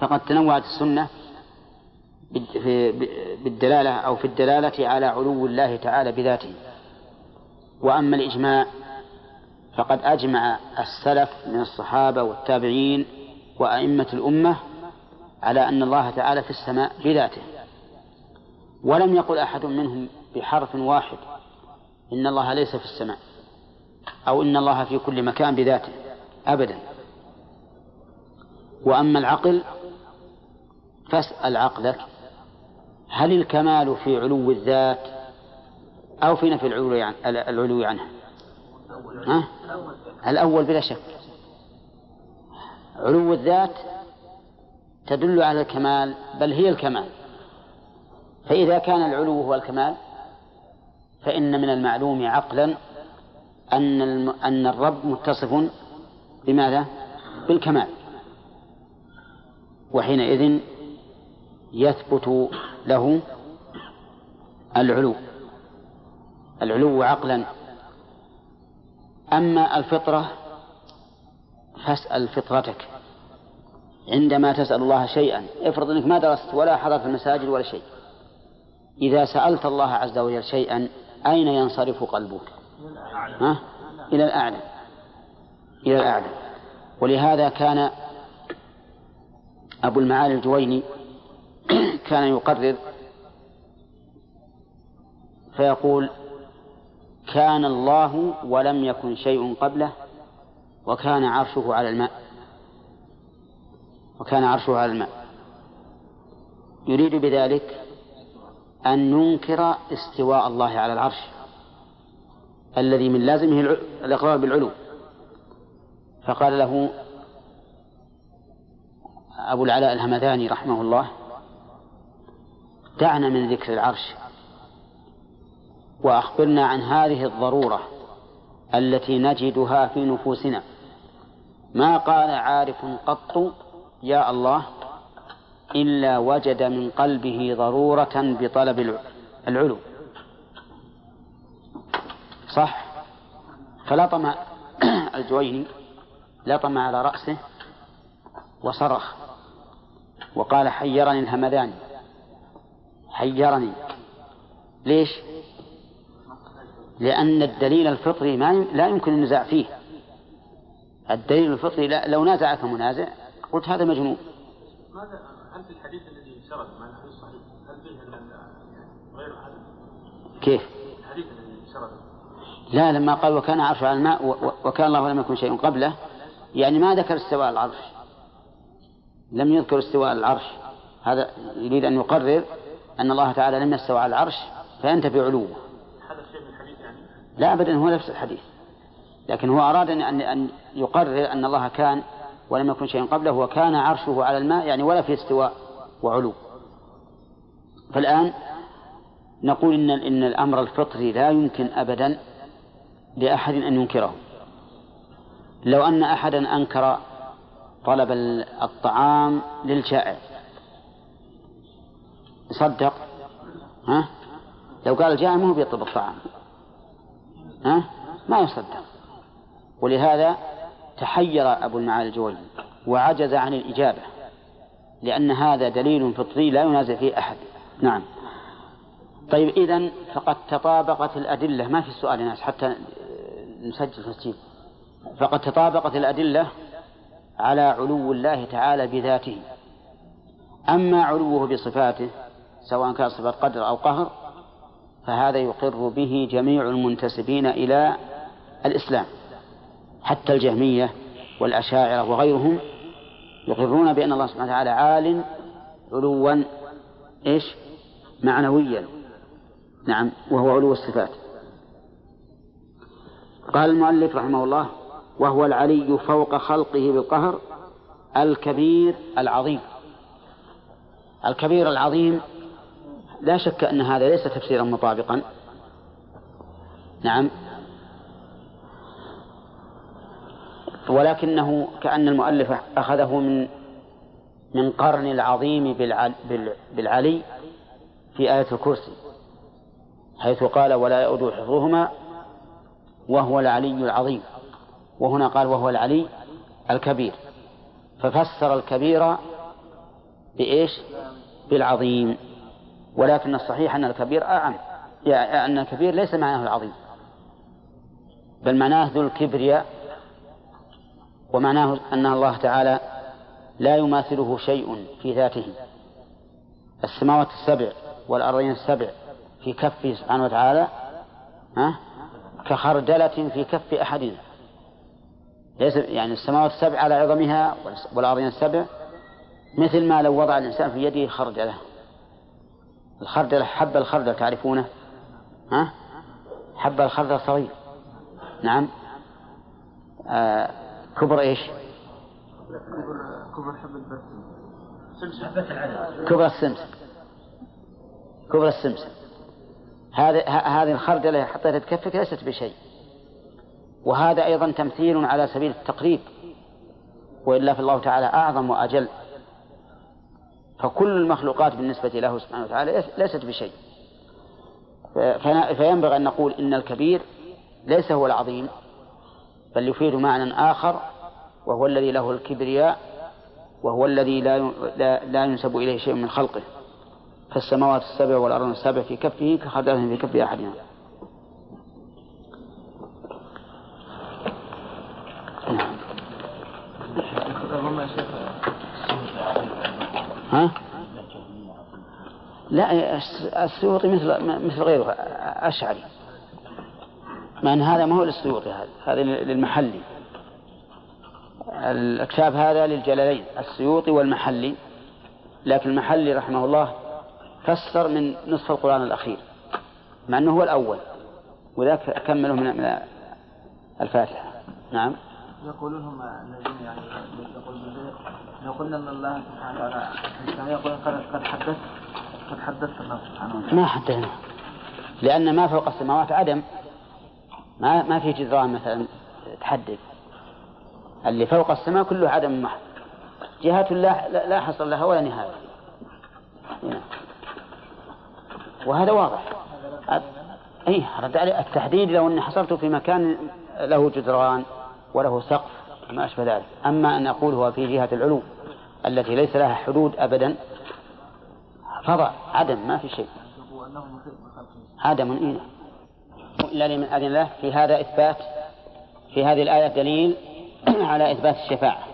فقد تنوعت السنة بالدلالة أو في الدلالة على علو الله تعالى بذاته. وأما الإجماع فقد أجمع السلف من الصحابة والتابعين وأئمة الأمة على أن الله تعالى في السماء بذاته. ولم يقل أحد منهم بحرف واحد إن الله ليس في السماء أو إن الله في كل مكان بذاته أبدا. وأما العقل فاسأل عقلك هل الكمال في علو الذات أو في نفي العلو عن العلو عنها ها؟ الأول بلا شك. علو الذات تدل على الكمال بل هي الكمال. فإذا كان العلو هو الكمال فإن من المعلوم عقلا أن أن الرب متصف بماذا؟ بالكمال. وحينئذ يثبت له العلو. العلو عقلا. أما الفطرة فاسأل فطرتك عندما تسأل الله شيئا. افرض أنك ما درست ولا حضرت المساجد ولا شيء. إذا سألت الله عز وجل شيئا أين ينصرف قلبك؟ ها؟ إلى الأعلى. إلى الأعلى. ولهذا كان أبو المعالي الجويني كان يقرر فيقول كان الله ولم يكن شيء قبله وكان عرشه على الماء. وكان عرشه على الماء. يريد بذلك أن ننكر استواء الله على العرش الذي من لازمه الإقرار بالعلو. فقال له أبو العلاء الهمذاني رحمه الله دعنا من ذكر العرش وأخبرنا عن هذه الضرورة التي نجدها في نفوسنا. ما قال عارف قط يا الله إلا وجد من قلبه ضرورة بطلب العلو. صح؟ فلطم الجويني لطم على رأسه وصرخ وقال حيرني الهمذاني. حيرني. ليش؟ لأن الدليل الفطري ما لا يمكن النزاع فيه. الدليل الفطري لا لو نازعك منازع قلت هذا مجنون. ماذا هل في الحديث الذي سرد مع الحديث الصحيح هل فيه يعني غير هذا؟ كيف؟ الحديث الذي سرد لا لما قال وكان عرشه على الماء وكان الله لم يكن شيء قبله يعني ما ذكر استواء العرش. لم يذكر استواء العرش. هذا يريد أن يقرر أن الله تعالى لم يستوى على العرش فينتفي علوه هذا شيء من الحديث يعني؟ لا أبدا هو نفس الحديث. لكن هو أراد أن أن يقرر أن الله كان ولم يكن شيء قبله وكان عرشه على الماء يعني ولا في استواء وعلو. فالآن نقول إن إن الأمر الفطري لا يمكن أبدا لأحد أن ينكره. لو أن أحدا أنكر طلب الطعام للجائع. يصدق ها؟ لو قال الجائع ما هو بيطلب الطعام. ها؟ ما يصدق. ولهذا تحير أبو المعالي الجويني وعجز عن الإجابة لأن هذا دليل فطري لا ينازع فيه أحد. نعم. طيب إذا فقد تطابقت الأدلة. ما في سؤال ناس حتى نسجل تسجيل. فقد تطابقت الأدلة على علو الله تعالى بذاته. أما علوه بصفاته سواء كان صفة قدر أو قهر فهذا يقر به جميع المنتسبين إلى الإسلام. حتى الجهمية والأشاعرة وغيرهم يقرون بأن الله سبحانه وتعالى عال علوا إيش؟ معنويا. نعم وهو علو الصفات. قال المؤلف رحمه الله وهو العلي فوق خلقه بالقهر الكبير العظيم. الكبير العظيم لا شك أن هذا ليس تفسيرا مطابقا. نعم. ولكنه كأن المؤلف أخذه من من قرن العظيم بالعلي في آية الكرسي حيث قال ولا يؤذوا حفظهما وهو العلي العظيم وهنا قال وهو العلي الكبير ففسر الكبير بإيش؟ بالعظيم. ولكن الصحيح أن الكبير أعم. يعني أن الكبير ليس معناه العظيم. بل معناه ذو الكبرياء ومعناه أن الله تعالى لا يماثله شيء في ذاته. السماوات السبع والأرضين السبع في كفه سبحانه وتعالى ها؟ كخردلة في كف أحدنا ليس يعني السماوات السبع على عظمها والأرضين السبع مثل ما لو وضع الإنسان في يده خردلة. الخردلة حب الخردل تعرفونه؟ ها؟ حب الخردل صغير. نعم. آه كبر إيش؟ كبر حب البرسيم كبر السمسم. كبر السمسم. هذه هذه الخردلة حطيتها تكفك ليست بشيء. وهذا أيضا تمثيل على سبيل التقريب. وإلا فالله تعالى أعظم وأجل. فكل المخلوقات بالنسبة له سبحانه وتعالى ليست بشيء. فينبغي أن نقول إن الكبير ليس هو العظيم بل يفيد معنى آخر وهو الذي له الكبرياء وهو الذي لا لا ينسب إليه شيء من خلقه. فالسماوات السبع والأرض السبع في كفه كخردلة في كف أحدنا ها؟ لا السيوطي مثل مثل غيره أشعري. مع أن هذا ما هو للسيوطي هذا هذا للمحلي. الكتاب هذا للجلالين السيوطي والمحلي. لكن المحلي رحمه الله فسر من نصف القرآن الأخير مع أنه هو الأول. وذاك كمله من من الفاتحة. نعم. يقولون هم الذين يعني لو قلنا ان الله سبحانه وتعالى يقول قد حدث قد حدث الله سبحانه وتعالى. ما حدثنا لأن ما فوق السماوات عدم. ما ما في جدران مثلا تحدد اللي فوق السماء كله عدم محض جهات لا لا حصر لها ولا نهاية. وهذا واضح. أي رد عليه التحديد لو أني حصرته في مكان له جدران. وله سقف ما أشبه ذلك. أما أن أقول هو في جهة العلو التي ليس لها حدود أبدا فضع عدم ما في شيء. عدم إيه؟ إلا لمن أذن له. في هذا إثبات في هذه الآية دليل على إثبات الشفاعة.